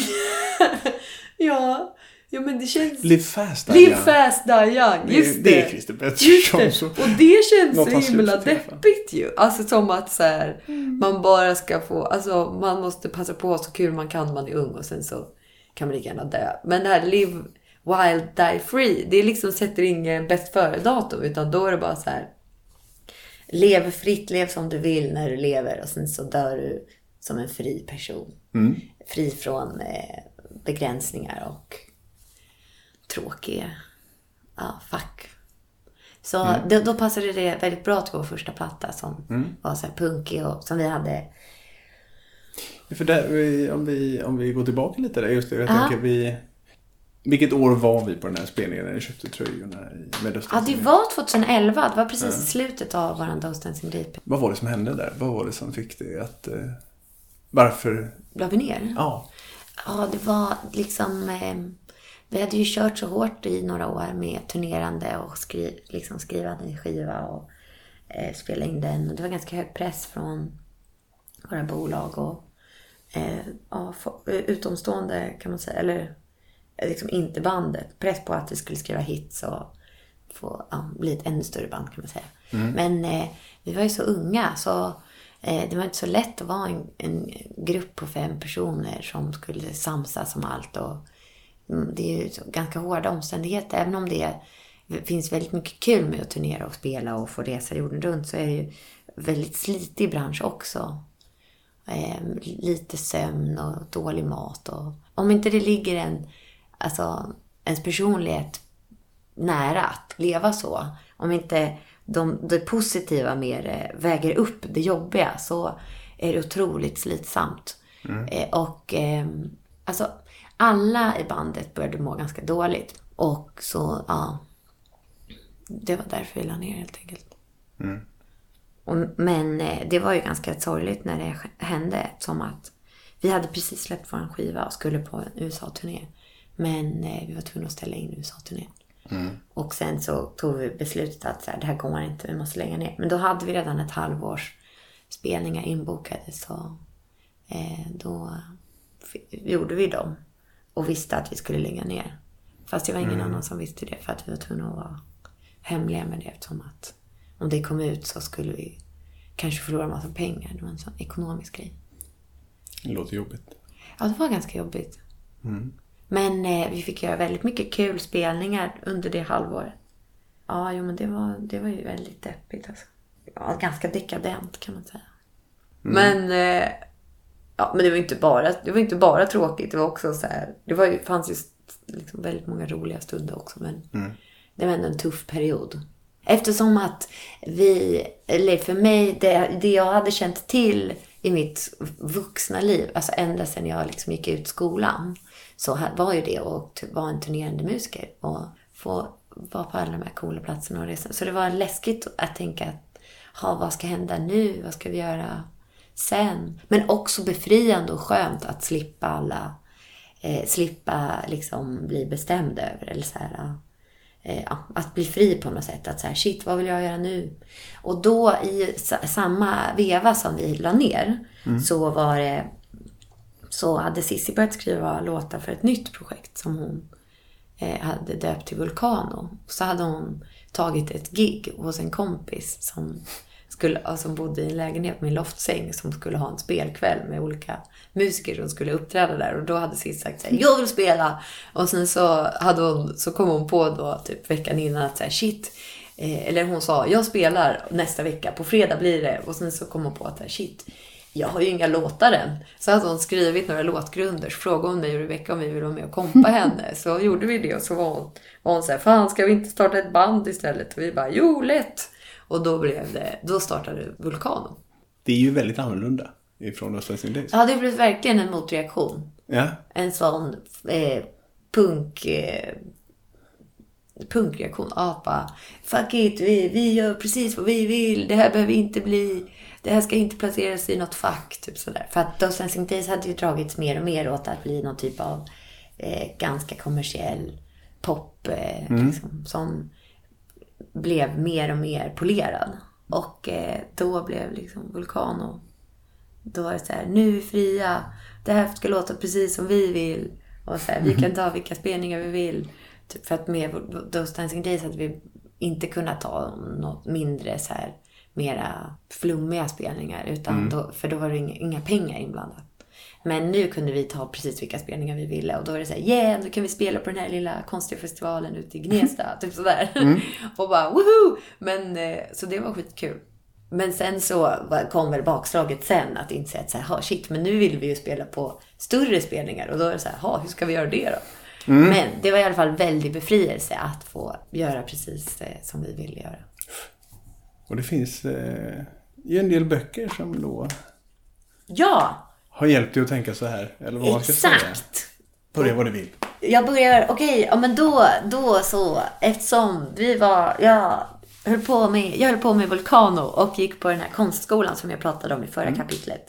Ja, ja men det känns... Live Fast Die Live Young. Fast, Die Young. Just det. det är Christer Pettersson Och det känns så himla deppigt ju. Alltså som att så här, Mm. man bara ska få... Alltså man måste passa på så kul man kan när man är ung och sen så kan man lika gärna dö. Men det här Live Wild Die Free, det liksom sätter ingen bäst före-datum utan då är det bara så här. Lev fritt, lev som du vill när du lever och sen så dör du som en fri person. Mm. Fri från eh, begränsningar och tråkiga ja, fack. Så då, då passade det väldigt bra till vår första platta som var så här punkig och som vi hade. För där, om, vi, om vi går tillbaka lite där, just det, jag Ja. tänker vi... Vilket år var vi på den här spelningen när ni köpte tröjorna i- med Dustin? Ja, det var 2011. Det var precis i slutet av våran Those Dancing Deep. Vad var det som hände där? Vad var det som fick dig att... Varför? La vi ner? Ja. Ja, det var liksom... Eh, vi hade ju kört så hårt i några år med turnerande och skri, liksom skriva en skiva och eh, spela in den. Och det var ganska hög press från våra bolag och eh, ja, eh, utomstående kan man säga. Eller eh, liksom inte bandet. Press på att vi skulle skriva hits och få ja, bli ett ännu större band kan man säga. Men eh, vi var ju så unga så Eh, det var inte så lätt att vara en, en grupp på fem personer som skulle samsas om allt. Och, mm, det är ju ganska hårda omständigheter. Även om det finns väldigt mycket kul med att turnera och spela och få resa jorden runt så är det ju väldigt slitig bransch också. Ehm, lite sömn och dålig mat. Och, om inte det ligger en, alltså, ens personlighet nära att leva så. Om inte de, det positiva mer eh, väger upp det jobbiga så är det otroligt slitsamt. Eh, och eh, alltså alla i bandet började må ganska dåligt. Och så, ja. Det var därför vi la ner helt enkelt. Och, men eh, det var ju ganska sorgligt när det hände. Som att Vi hade precis släppt vår skiva och skulle på en USA-turné. Men eh, vi var tvungna att ställa in USA-turnén. Och sen så tog vi beslutet att så här, det här går inte, vi måste lägga ner. Men då hade vi redan ett halvårs spelningar inbokade. Så eh, då gjorde vi dem. Och visste att vi skulle lägga ner. Fast det var ingen annan som visste det. För att vi var tvungna att vara hemliga med det. Eftersom att om det kom ut så skulle vi kanske förlora massa pengar. Det var en sån ekonomisk grej. Det låter jobbigt. Ja, det var ganska jobbigt. Men eh, vi fick göra väldigt mycket kul spelningar under det halvåret. Ja, jo men det var, det var ju väldigt deppigt alltså. Ja, ganska dekadent kan man säga. Men, eh, ja, men det var inte bara, det var inte bara tråkigt. Det var också så här, det var fanns ju liksom väldigt många roliga stunder också. Men det var ändå en tuff period. Eftersom att vi, eller för mig, det, det jag hade känt till i mitt vuxna liv, alltså ända sedan jag liksom gick ut skolan, så var ju det att vara en turnerande musiker och få vara på alla de här coola platserna och resa. Så det var läskigt att tänka att, ha, vad ska hända nu? Vad ska vi göra sen? Men också befriande och skönt att slippa alla, eh, slippa liksom bli bestämd över. Eller så här, eh, ja, att bli fri på något sätt. Att så här, shit, vad vill jag göra nu? Och då i sa- samma veva som vi la ner så var det så hade Cissi börjat skriva låtar för ett nytt projekt som hon eh, hade döpt till Vulcano. Så hade hon tagit ett gig hos en kompis som, skulle, alltså, bodde i en lägenhet med en loftsäng som skulle ha en spelkväll med olika musiker som skulle uppträda där. Och då hade Cissi sagt såhär, jag vill spela! Och sen så, hade hon, så kom hon på då typ veckan innan att såhär, shit, eh, eller hon sa, jag spelar nästa vecka, på fredag blir det. Och sen så kom hon på att shit, jag har ju inga låtar än. Så hade hon skrivit några låtgrunder. Så frågade hon mig och Rebecca om vi ville vara med och kompa (laughs) henne. Så gjorde vi det och så var hon, var hon så här, fan ska vi inte starta ett band istället? Och vi bara, jo lätt! Och då blev det, då startade Vulcano. Det är ju väldigt annorlunda ifrån Östens Days. Ja, det blev verkligen en motreaktion. Ja. En sån eh, punk... Eh, punkreaktion. Bara fuck it, vi, vi gör precis vad vi vill. Det här behöver inte bli... Det här ska inte placeras i något fack. Typ sådär. För att Dancing Days hade ju dragits mer och mer åt att bli någon typ av eh, ganska kommersiell pop. Eh, liksom, som blev mer och mer polerad. Och eh, då blev liksom Vulcano då var det så här, nu är fria. Det här ska låta precis som vi vill. Och så här, vi kan ta vilka spelningar vi vill. Typ för att med Those Dancing Days hade vi inte kunnat ta något mindre så här, mera flummiga spelningar. Utan då, för då var det inga, inga pengar inblandat. Men nu kunde vi ta precis vilka spelningar vi ville. Och då var det så här, yeah, nu kan vi spela på den här lilla konstiga festivalen ute i Gnesta. (laughs) typ sådär. (laughs) och bara, woho! Men, eh, så det var skitkul. Men sen så var- kom väl bakslaget sen att inse att så här, "Ha, shit, men nu vill vi ju spela på större spelningar. Och då är det så här, "Ha, hur ska vi göra det då? Men det var i alla fall väldigt befrielse att få göra precis eh, som vi ville göra. Och det finns eh, ju en del böcker som då Ja, har hjälpt dig att tänka så här. Eller vad man ska säga. exakt! Börja vad du vill. Jag börjar, okej, ja men då, då så, eftersom vi var, jag höll på med, jag höll på med Vulcano och gick på den här konstskolan som jag pratade om i förra kapitlet.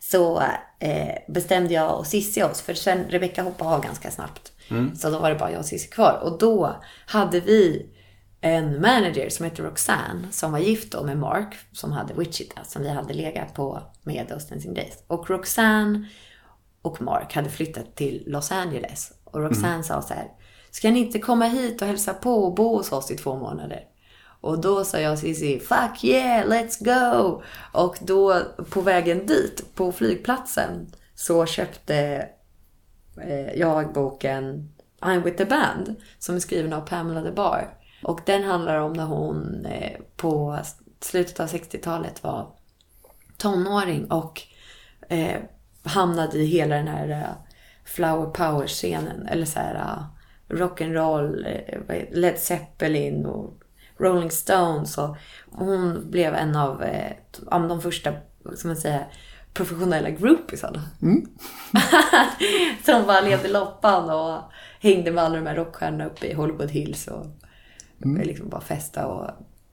Så eh, bestämde jag och Cissi oss, för sen Rebecca hoppade av ganska snabbt. Så då var det bara jag och Cissi kvar. Och då hade vi en manager som hette Roxanne som var gift då med Mark som hade Wichita som vi hade legat på med Those Dancing Days. Och Roxanne och Mark hade flyttat till Los Angeles. Och Roxanne sa så här, ska ni inte komma hit och hälsa på och bo hos oss i två månader? Och då sa jag Cissi, fuck yeah, let's go! Och då på vägen dit, på flygplatsen, så köpte eh, jag boken I'm with the band som är skriven av Pamela DeBar. Och den handlar om när hon eh, på slutet av 60-talet var tonåring och eh, hamnade i hela den här eh, flower power-scenen. Eller så här rock'n'roll, eh, heter- Led Zeppelin och Rolling Stones. Och hon blev en av eh, de första, ska man säga, professionella groupiesarna. (laughs) Som bara levde loppan och hängde med alla de här rockstjärnorna uppe i Hollywood Hills och liksom bara festa och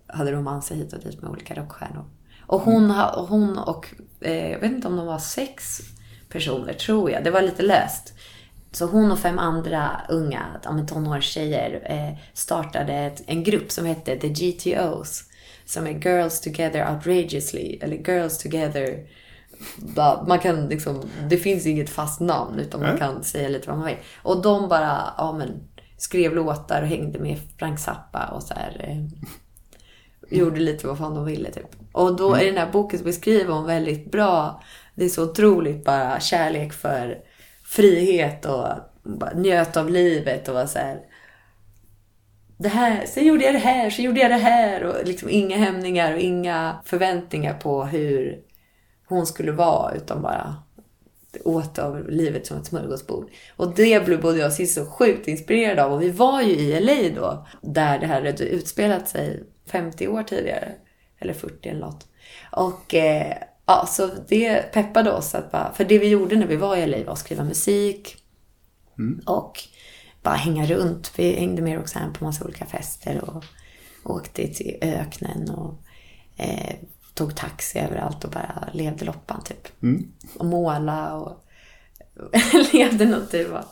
hade romanser hit och dit med olika rockstjärnor. Och hon, ha- och, hon och eh, jag vet inte om de var sex personer, tror jag. Det var lite löst. Så hon och fem andra unga ja, tonårstjejer eh, startade ett, en grupp som hette The GTOs. Som är Girls Together Outrageously. Eller Girls Together... Man kan liksom, det finns inget fast namn utan man kan säga lite vad man vill. Och de bara ja, men, skrev låtar och hängde med Frank Zappa och så här. Eh, gjorde lite vad fan de ville typ. Och då i den här boken så beskriver hon väldigt bra, det är så otroligt bara kärlek för frihet och bara njöt av livet och var så här. Det här, sen gjorde jag det här, så gjorde jag det här och liksom inga hämningar och inga förväntningar på hur hon skulle vara utan bara åt av livet som ett smörgåsbord. Och det blev både jag och Cissi så sjukt inspirerade av. Och vi var ju i LA då, där det här hade utspelat sig 50 år tidigare. Eller 40 eller något. Och eh, ja, så det peppade oss att bara, för det vi gjorde när vi var i LA var att skriva musik. Och bara hänga runt. Vi hängde med Roxanne på massa olika fester och åkte till öknen och eh, tog taxi överallt och bara levde loppan typ. Och måla och (laughs) levde något. Det var,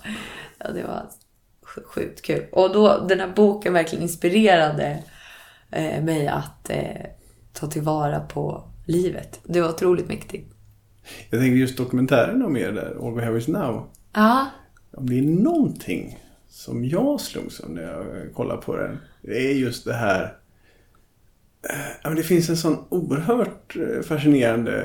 ja, det var sj- sjukt kul. Och då, den här boken verkligen inspirerade eh, mig att eh, ta tillvara på livet. Det var otroligt mäktigt. Jag tänker just dokumentären om er där, All We Have Is Now. Ja, Om det är någonting som jag slogs av när jag kollar på den. Det är just det här. Men Det finns en sån oerhört eh, fascinerande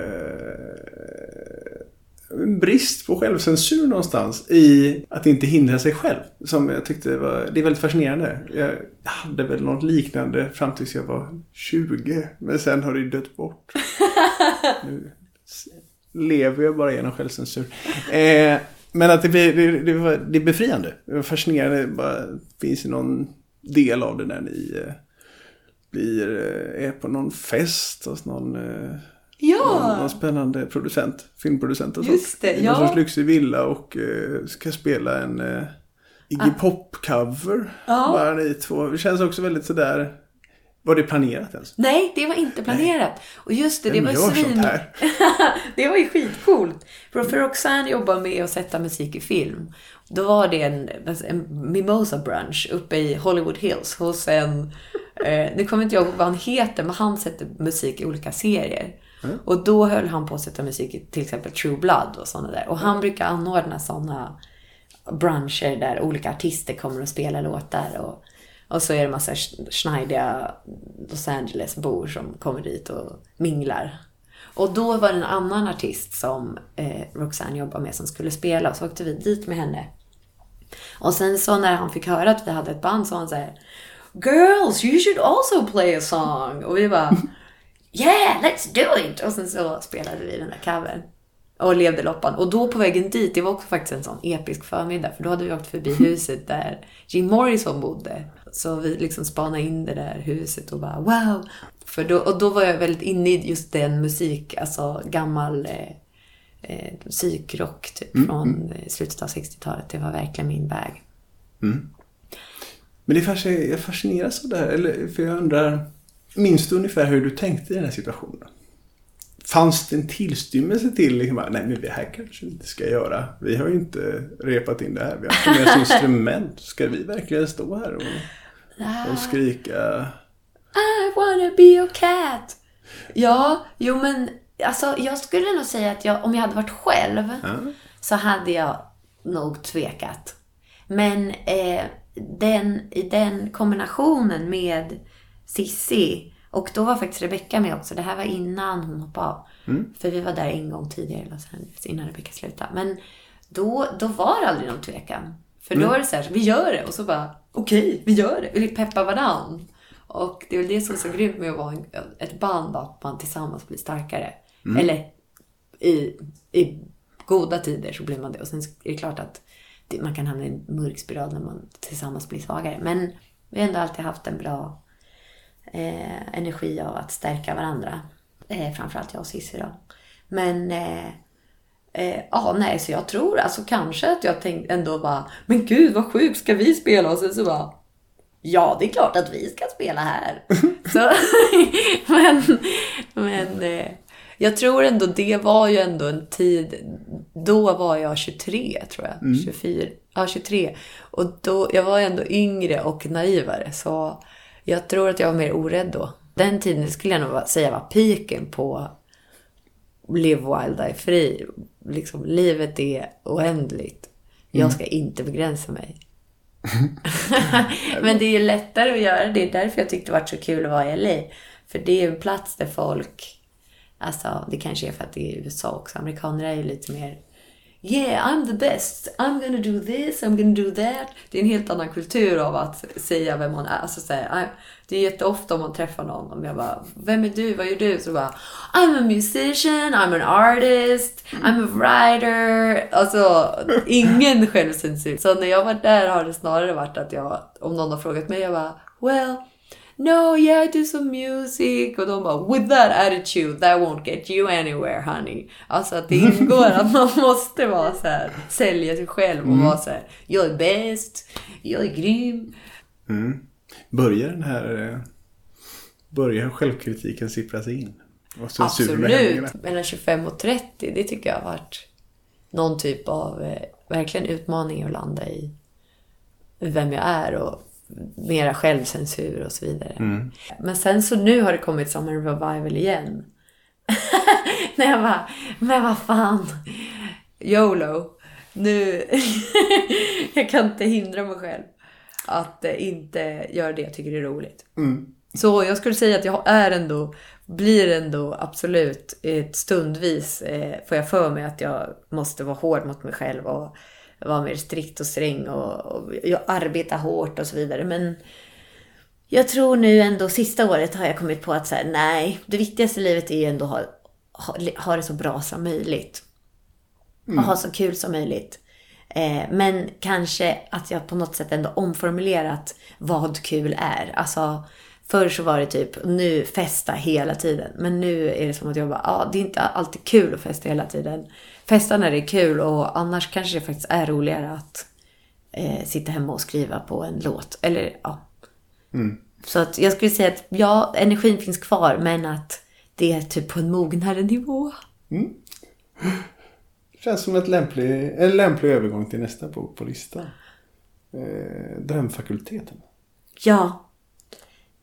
eh, brist på självcensur någonstans i att inte hindra sig själv. Som jag tyckte var, det är väldigt fascinerande. Jag hade väl något liknande fram tills jag var 20. Men sen har det dött bort. (laughs) Nu lever jag bara genom självcensur. Eh, men att det, blir, det, det, var, det är befriande. Det var fascinerande. Det bara finns någon del av det när ni eh, blir, eh, är på någon fest hos någon, eh, någon, någon spännande producent, filmproducent och. Just det, I ja. någon sorts lyxig villa och eh, ska spela en Iggy Pop-cover. Ja. Bara ni två. Det känns också väldigt sådär, var det planerat ens? Nej, det var inte planerat. Och just det, det Vem var sånt svin... här? (laughs) det var ju skitcoolt. För Roxanne jobbar med att sätta musik i film. Då var det en, en mimosa brunch uppe i Hollywood Hills hos en... Eh, nu kommer inte jag ihåg vad han heter, men han sätter musik i olika serier. Och då höll han på att sätta musik i till exempel True Blood och sådana där. Och han brukar anordna sådana bruncher där olika artister kommer och spelar låtar. Och, och så är det massa sch- schneidiga Los Angeles-bor som kommer dit och minglar. Och då var det en annan artist som eh, Roxanne jobbar med som skulle spela och så åkte vi dit med henne. Och sen så när han fick höra att vi hade ett band så han säger Girls, you should also play a song. Och vi bara (laughs) Yeah, let's do it! Och sen så spelade vi den där covern. Och levde loppan. Och då på vägen dit, det var också faktiskt en sån episk förmiddag. För då hade vi åkt förbi (laughs) huset där Jim Morrison bodde. Så vi liksom spanade in det där huset och bara wow! För då, och då var jag väldigt inne i just den musik, alltså gammal eh, psykrock typ från eh, slutet av 60-talet. Det var verkligen min väg. Men det är fascin- jag fascineras av det här. Eller, för jag undrar, minns du ungefär hur du tänkte i den här situationen? Fanns det en tillstymmelse till, liksom, nej men det här kanske vi inte ska göra. Vi har ju inte repat in det här. Vi har inte med oss (laughs) instrument. Ska vi verkligen stå här och, och skrika? I wanna be your cat. Ja, jo men alltså jag skulle nog säga att jag, om jag hade varit själv så hade jag nog tvekat. Men eh, den, i den kombinationen med Sissi och då var faktiskt Rebecca med också. Det här var innan hon hoppade av. För vi var där en gång tidigare i Los Angeles innan Rebecca slutade. Men då, då var det aldrig någon tvekan. För då var det så här, vi gör det. Och så bara, okej, vi gör det. Vi peppar varann. Och det är väl det som är så grymt med att vara ett band, att man tillsammans blir starkare. Eller i, i goda tider så blir man det. Och sen är det klart att man kan hamna i en mörk spiral när man tillsammans blir svagare. Men vi har ändå alltid haft en bra eh, energi av att stärka varandra. Eh, framförallt jag och Cissi då. Men eh, eh, ja, nej, så jag tror alltså kanske att jag tänkte ändå bara, men gud vad sjukt, ska vi spela? Och sen så bara, ja det är klart att vi ska spela här. (laughs) så, (laughs) men, men eh, Jag tror ändå det var ju ändå en tid, då var jag 23 tror jag, 24, ja 23. Och då, jag var ändå yngre och naivare så jag tror att jag var mer orädd då. Den tiden skulle jag nog säga var piken på Live Wild Die Free. Liksom, livet är oändligt. Jag ska inte begränsa mig. (laughs) (laughs) Men det är ju lättare att göra det. Det är därför jag tyckte det var så kul att vara i LA. För det är en plats där folk... Alltså, det kanske är för att det är USA också. Amerikaner är ju lite mer... Yeah, I'm the best. I'm gonna do this, I'm gonna do that. Det är en helt annan kultur av att säga vem man är. Alltså, så här, det är jätteofta om man träffar någon om jag bara, vem är du, vad gör du? Så bara, I'm a musician, I'm an artist, I'm a writer. Alltså, ingen självcensur. Så när jag var där har det snarare varit att jag, om någon har frågat mig, jag bara, well, no, yeah, I do some music. Och de bara, with that attitude, that won't get you anywhere, honey. Alltså att det ingår att man (laughs) måste vara så här, sälja sig själv och vara så här, jag är bäst, jag är grym. Börjar den här... eh, Börjar självkritiken sippra sig in? Absolut. Mellan 25 och 30, det tycker jag har varit någon typ av eh, verkligen utmaning att landa i vem jag är och mera självcensur och så vidare. Men sen så nu har det kommit som en revival igen. När jag bara, men vad fan. YOLO. Nu, (laughs) jag kan inte hindra mig själv att eh, inte göra det jag tycker är roligt. Så jag skulle säga att jag är ändå, blir ändå absolut ett stundvis, eh, får jag för mig att jag måste vara hård mot mig själv och vara mer strikt och sträng och, och jag arbetar hårt och så vidare. Men jag tror nu ändå sista året har jag kommit på att så här, nej, det viktigaste i livet är ändå att ha, ha, ha det så bra som möjligt. Och ha så kul som möjligt. Eh, men kanske att jag på något sätt ändå omformulerat vad kul är. Alltså, förr så var det typ, nu festa hela tiden. Men nu är det som att jag bara, ja, det är inte alltid kul att festa hela tiden. Festa när det är kul och annars kanske det faktiskt är roligare att eh, sitta hemma och skriva på en låt. Eller ja. Så att jag skulle säga att ja, energin finns kvar men att det är typ på en mognare nivå. Känns som ett lämplig, en lämplig övergång till nästa bok på listan. Eh, Drömfakulteten. Ja,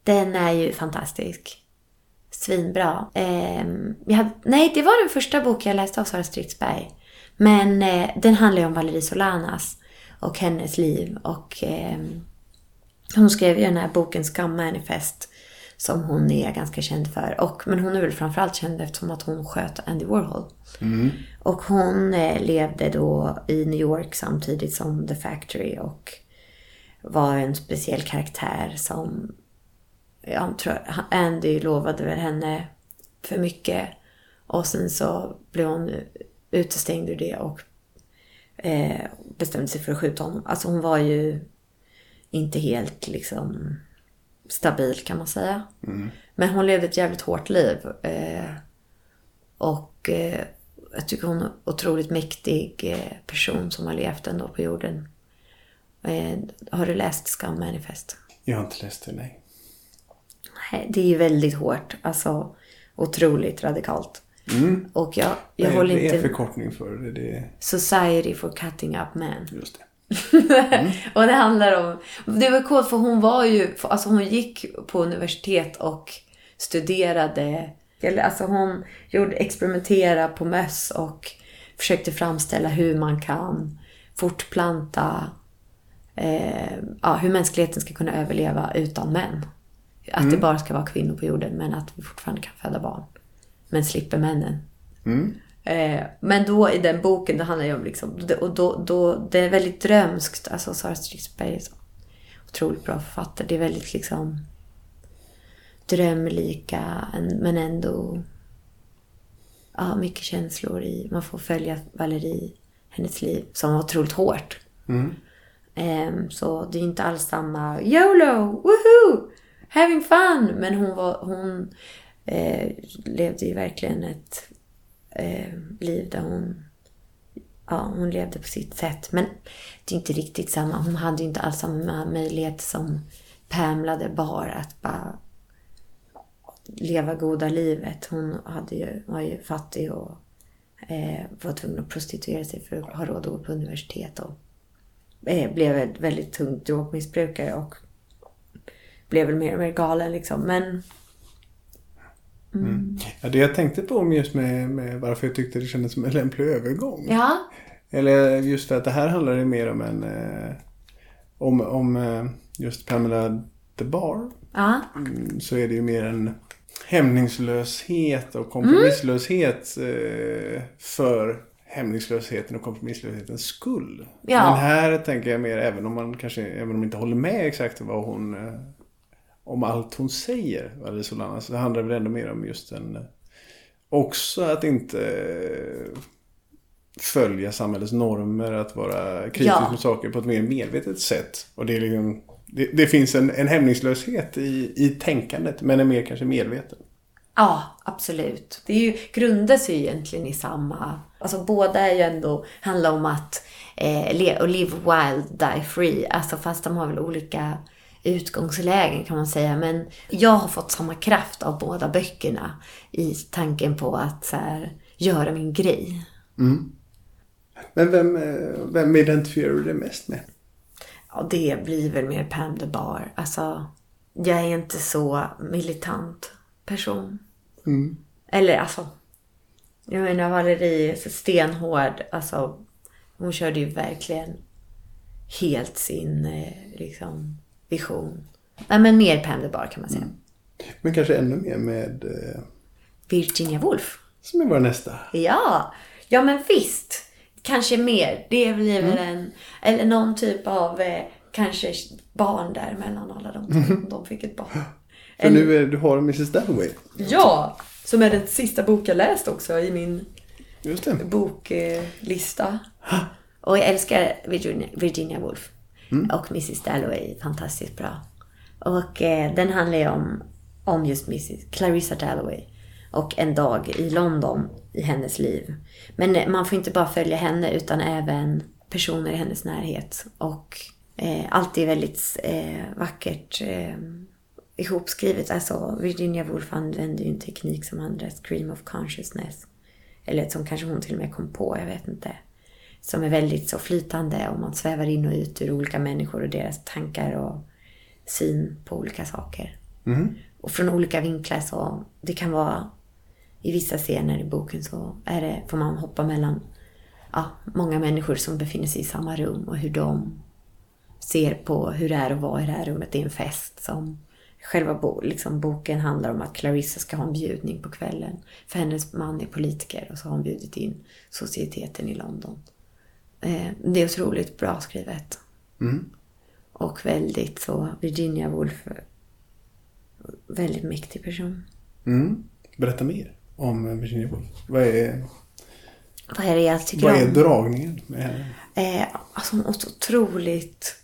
den är ju fantastisk. Svinbra. Jag hade, nej, det var den första boken jag läste av Sara Stridsberg. Men eh, den handlar ju om Valerie Solanas och hennes liv. Och ehm, hon skrev ju den här boken Scum Manifest som hon är ganska känd för. Och, men hon är väl framförallt känd eftersom att hon sköt Andy Warhol. Och hon eh, levde då i New York samtidigt som The Factory och var en speciell karaktär som jag tror Andy lovade väl henne för mycket och sen så blev hon utestängd ur det och eh, bestämde sig för att skjuta honom. Alltså hon var ju inte helt liksom stabil kan man säga. Men hon levde ett jävligt hårt liv. Eh, och eh, jag tycker hon är en otroligt mäktig eh, person som har levt ändå på jorden. Eh, har du läst Scum Manifest? Jag har inte läst det, nej. Det är ju väldigt hårt. Alltså otroligt radikalt. Och jag, jag är- håller vad är inte... förkortning för det? det är, Society for Cutting Up Men. just det. (laughs) och det handlar om... Det var coolt för hon var ju... Alltså hon gick på universitet och studerade... eller Alltså hon gjorde, experimentera på möss och försökte framställa hur man kan fortplanta... Eh, ja, hur mänskligheten ska kunna överleva utan män. Att det bara ska vara kvinnor på jorden men att vi fortfarande kan föda barn. Men slipper männen. Eh, men då i den boken, det handlar ju om liksom, och då, då, det är väldigt drömskt. Alltså Sara Stridsberg är så otroligt bra författare. Det är väldigt liksom drömlika en- men ändå ja, mycket känslor i. Man får följa Valerie, hennes liv, som var otroligt hårt. Ehm, så det är inte alls samma YOLO, woohoo, having fun. Men hon, var, hon eh, levde ju verkligen ett eh, liv där hon, ja, hon levde på sitt sätt. Men det är inte riktigt samma. Hon hade ju inte alls samma möjlighet som Pamela där bara att bara leva goda livet. Hon hade ju, var ju fattig och eh, var tvungen att prostituera sig för att ha råd att gå på universitet. Och eh, blev ett väldigt tungt drogmissbrukare och blev väl mer och mer galen liksom. Men Ja, det jag tänkte på om just med, med varför jag tyckte det kändes som en lämplig övergång. ja, Eller just för att det här handlar ju mer om en... Eh, om, om eh, just Pamela the Bar. ja, Mm, så är det ju mer en hämningslöshet och kompromisslöshet eh, för hämningslösheten och kompromisslöshetens skull. Ja. Men här tänker jag mer, även om man kanske även om man inte håller med exakt vad hon eh, om allt hon säger, Valerie Solana, så handlar det väl ändå mer om just en eh, också att inte eh, följa samhällets normer, att vara kritisk Ja. mot saker på ett mer medvetet sätt. Och det, är liksom, det, det finns en, en hämningslöshet i, i tänkandet, men är mer kanske medveten. ja, absolut. Det är ju, grundas ju egentligen i samma... Alltså båda är ju ändå, handlar om att eh, live wild, die free. Alltså fast de har väl olika utgångslägen kan man säga. Men jag har fått samma kraft av båda böckerna i tanken på att så här, göra min grej. Men vem, eh, vem identifierar du dig mest med? Ja, det blir väl mer Pam de Bar. Alltså, jag är inte så militant person. Eller alltså, jag menar Valerie är så stenhård. Alltså, hon körde ju verkligen helt sin eh, liksom, vision. Nej, men mer Pam de Bar kan man säga. Men kanske ännu mer med, eh, Virginia Woolf. som är vår nästa. Ja, ja men visst. Kanske mer. Det blir väl en, eller någon typ av eh, kanske barn där mellan alla de om De fick ett barn. (laughs) För nu är, du har Mrs Dalloway. Ja, som är den sista bok jag läst också i min boklista. Och jag älskar Virginia, Virginia Woolf. Mm. Och Mrs Dalloway, fantastiskt bra. Och eh, den handlar ju om, om just Mrs Clarissa Dalloway. Och en dag i London i hennes liv. Men eh, man får inte bara följa henne utan även personer i hennes närhet. Och eh, allt är väldigt eh, vackert eh, ihopskrivet. Alltså Virginia Woolf använder ju en teknik som andra, Scream of consciousness. Eller som kanske hon till och med kom på, jag vet inte. Som är väldigt så flytande och man svävar in och ut ur olika människor och deras tankar och syn på olika saker. Och från olika vinklar så, det kan vara i vissa scener i boken så är det, får man hoppa mellan ja, många människor som befinner sig i samma rum och hur de ser på hur det är att vara i det här rummet. Det är en fest som själva bo, liksom, boken handlar om att Clarissa ska ha en bjudning på kvällen. För hennes man är politiker och så har hon bjudit in societeten i London. Eh, det är otroligt bra skrivet. Och väldigt så, Virginia Woolf, väldigt mäktig person. Mm. Berätta mer om Virginia Woolf. Vad är, Vad är det jag tycker vad är dragningen med henne? Eh, alltså hon är så otroligt...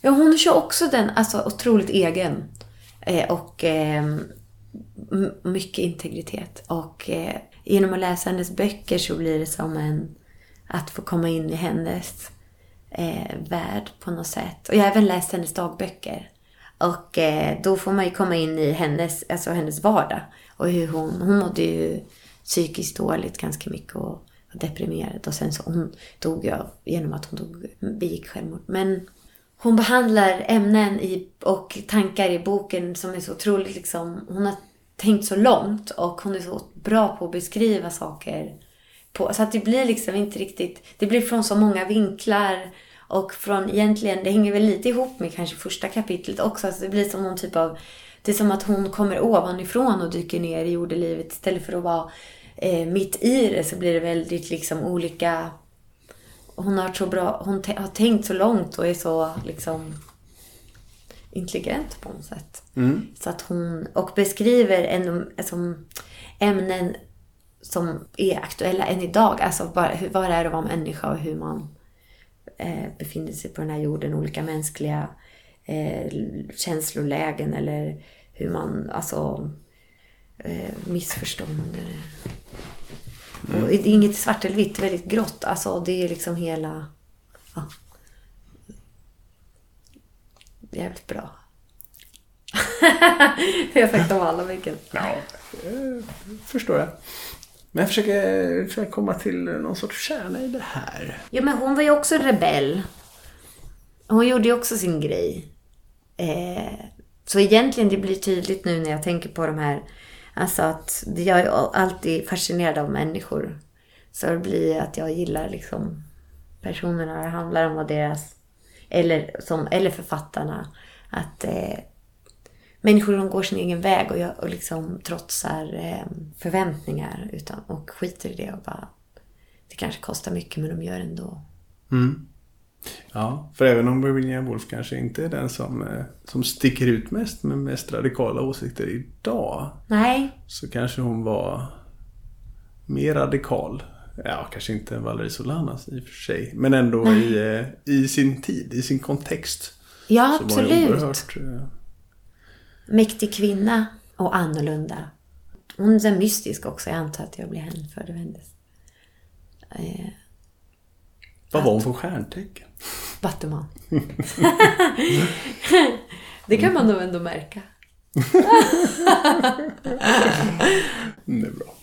Ja, hon kör också den, alltså otroligt egen. Eh, och eh, mycket integritet. Och eh, genom att läsa hennes böcker så blir det som en... Att få komma in i hennes eh, värld på något sätt. Och jag har även läst hennes dagböcker. Och eh, då får man ju komma in i hennes, alltså hennes vardag. Och hur hon, hon mådde ju psykiskt dåligt ganska mycket och var deprimerad. Och sen så hon dog jag genom att hon dog, begick självmord. Men hon behandlar ämnen i, och tankar i boken som är så otroligt liksom, hon har tänkt så långt och hon är så bra på att beskriva saker. På, så att det blir liksom inte riktigt, det blir från så många vinklar och från egentligen, det hänger väl lite ihop med kanske första kapitlet också. Alltså det blir som någon typ av, det är som att hon kommer ovanifrån och dyker ner i jordelivet istället för att vara eh, mitt i det så blir det väldigt liksom olika hon har så bra, hon har tänkt så långt och är så liksom intelligent på något sätt. Så att hon, och beskriver ändå, alltså, ämnen som är aktuella än idag. Alltså bara, hur, vad det är att vara människa och hur man eh, befinner sig på den här jorden. Olika mänskliga eh, känslolägen eller hur man, alltså eh, missförstånd. och det är inget svart eller vitt, det väldigt grått. Alltså det är liksom hela... Ja. Jävligt bra. (laughs) jag har sagt om alla böcker. Ja, det förstår jag. Men jag försöker, försöker komma till någon sorts kärna i det här. Ja, men hon var ju också rebell. Hon gjorde ju också sin grej. Eh, så egentligen, det blir tydligt nu när jag tänker på de här... Alltså att jag är alltid fascinerad av människor. Så det blir att jag gillar liksom personerna det handlar om och deras... Eller, som, eller författarna. Att eh, människor som går sin egen väg och, jag, och liksom trotsar eh, förväntningar utan, och skiter i det och bara... Det kanske kostar mycket men de gör ändå. Ja, för även om Virginia Woolf kanske inte är den som, eh, som sticker ut mest med mest radikala åsikter idag. Nej, Så kanske hon var mer radikal. Ja, kanske inte än Valerie Solanas i och för sig. Men ändå i, eh, i sin tid, i sin kontext. ja absolut. Mäktig kvinna och annorlunda. Hon är mystisk också. Jag antar att jag blir hänförd hennes. Eh, Vad var hon för stjärntecken? Vattuman. (laughs) det kan man nog ändå märka. (laughs) Det är bra.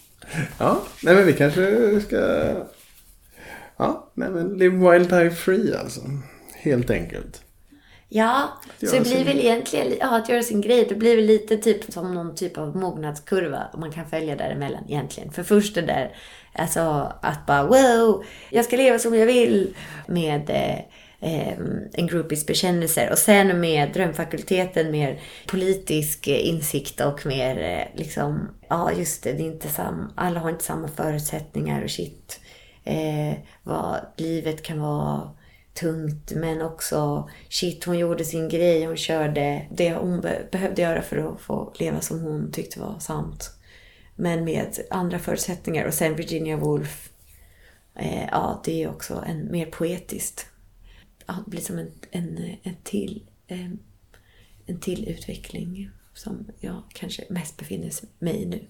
Ja, nej men vi kanske ska... Ja, nej men Live Wild Die Free alltså. Helt enkelt. Ja, så det blir sin- väl egentligen, ja att göra sin grej, det blir väl lite typ som någon typ av mognadskurva och man kan följa däremellan egentligen. För först det där, alltså att bara wow, jag ska leva som jag vill med eh, eh, en groupies bekännelser och sen med drömfakulteten mer politisk eh, insikt och mer eh, liksom, ja just det, det är inte sam, alla har inte samma förutsättningar och shit. Eh, vad livet kan vara tungt men också shit hon gjorde sin grej, hon körde det hon be- behövde göra för att få leva som hon tyckte var sant. Men med andra förutsättningar och sen Virginia Woolf, eh, ja det är också en mer poetiskt. Ja, det blir som en, en, en till eh, en till utveckling som jag kanske mest befinner mig i nu.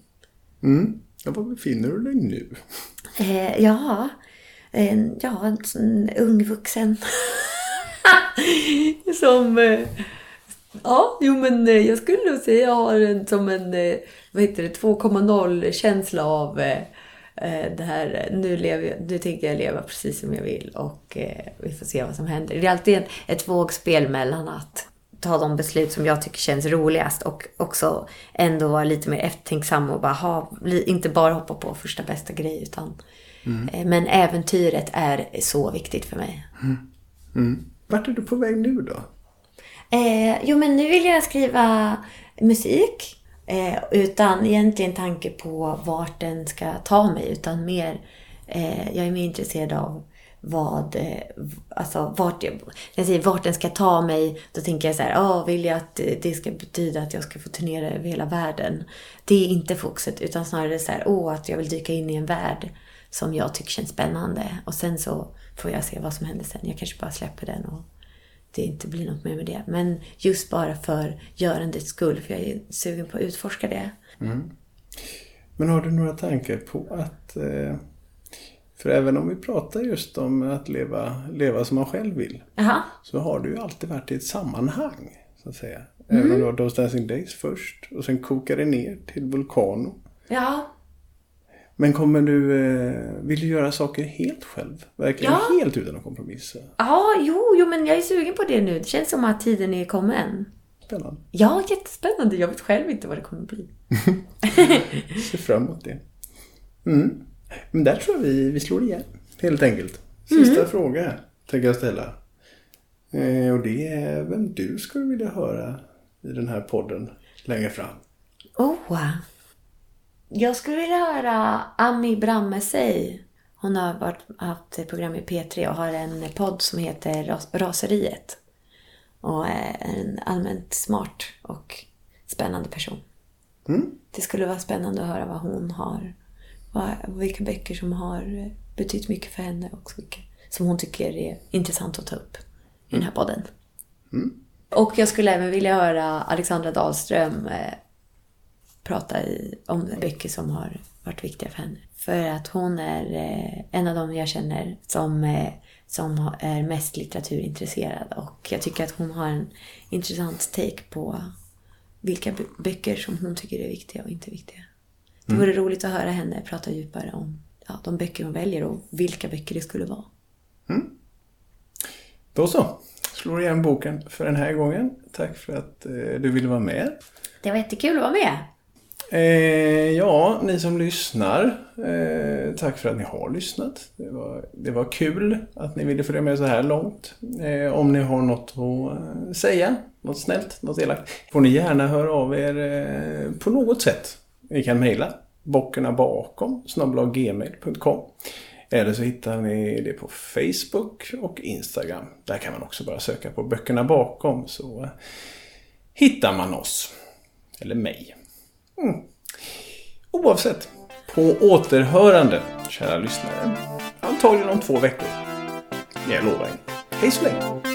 Mm. Ja, var befinner du dig nu? Eh, ja, en, ja, en sån ung vuxen. (laughs) som... Eh, ja, jo men eh, jag skulle nog säga jag har en som en, vad heter det, 2,0 känsla av det här, nu, lever jag, nu tänker jag leva precis som jag vill och eh, vi får se vad som händer. Det är alltid ett, ett vågspel mellan att ta de beslut som jag tycker känns roligast och också ändå vara lite mer eftertänksam och bara ha, inte bara hoppa på första bästa grej utan eh, men äventyret är så viktigt för mig. Vart är du på väg nu då? Eh, jo, men nu vill jag skriva musik. Eh, utan egentligen tanke på vart den ska ta mig. Utan mer, eh, jag är mer intresserad av vad, eh, alltså vart, jag, när jag säger vart den ska ta mig, då tänker jag så här, oh, vill jag att det ska betyda att jag ska få turnera över hela världen? Det är inte fokuset, utan snarare så här, åh, att jag vill dyka in i en värld som jag tycker känns spännande. Och sen så får jag se vad som händer sen. Jag kanske bara släpper den och det inte blir något mer med det. Men just bara för görandets skull, för jag är sugen på att utforska det. Men har du några tankar på att... Eh, för även om vi pratar just om att leva, leva som man själv vill. Jaha. Så har du ju alltid varit i ett sammanhang. Så att säga. Även om du har Those Dancing Days först. Och sen kokar det ner till Vulcano. Ja. Men kommer du... Eh, vill du göra saker helt själv? Verkligen Ja. helt utan att kompromissa? Ja, jo, jo, men jag är sugen på det nu. Det känns som att tiden är kommen. Spännande. Ja, jättespännande. Jag vet själv inte vad det kommer bli. (laughs) Ser fram emot det. Mm. Men där tror jag vi, vi slår igen. Helt enkelt. Sista fråga tänker jag ställa. Eh, och det är vem du skulle vilja höra i den här podden längre fram. Oh. Jag skulle vilja höra Ami Brammesej. Hon har varit, haft program i P3 och har en podd som heter Ras- Raseriet. Och är en allmänt smart och spännande person. Mm. Det skulle vara spännande att höra vad hon har. Vad, vilka böcker som har betytt mycket för henne och vilka som hon tycker är intressant att ta upp i den här podden. Och jag skulle även vilja höra Alexandra Dahlström eh, prata i, om böcker som har varit viktiga för henne. För att hon är eh, en av dem jag känner som, eh, som är mest litteraturintresserad. Och jag tycker att hon har en intressant take på, vilka böcker som hon tycker är viktiga och inte viktiga. Det vore roligt att höra henne prata djupare om ja, de böcker hon väljer och vilka böcker det skulle vara. Då så. Slår igen boken för den här gången. Tack för att eh, du ville vara med. Det var jättekul att vara med. Eh, ja, ni som lyssnar. Eh, tack för att ni har lyssnat. Det var, det var kul att ni ville följa med så här långt. Eh, om ni har något att eh, säga, något snällt, något elakt, får ni gärna höra av er eh, på något sätt. Ni kan mejla bockarna bakom gmail.com eller så hittar ni det på Facebook och Instagram. Där kan man också bara söka på böckerna bakom så hittar man oss. Eller mig. Mm. Oavsett, på återhörande, kära lyssnare. Antagligen om två veckor. Jag lovar. Hej så länge!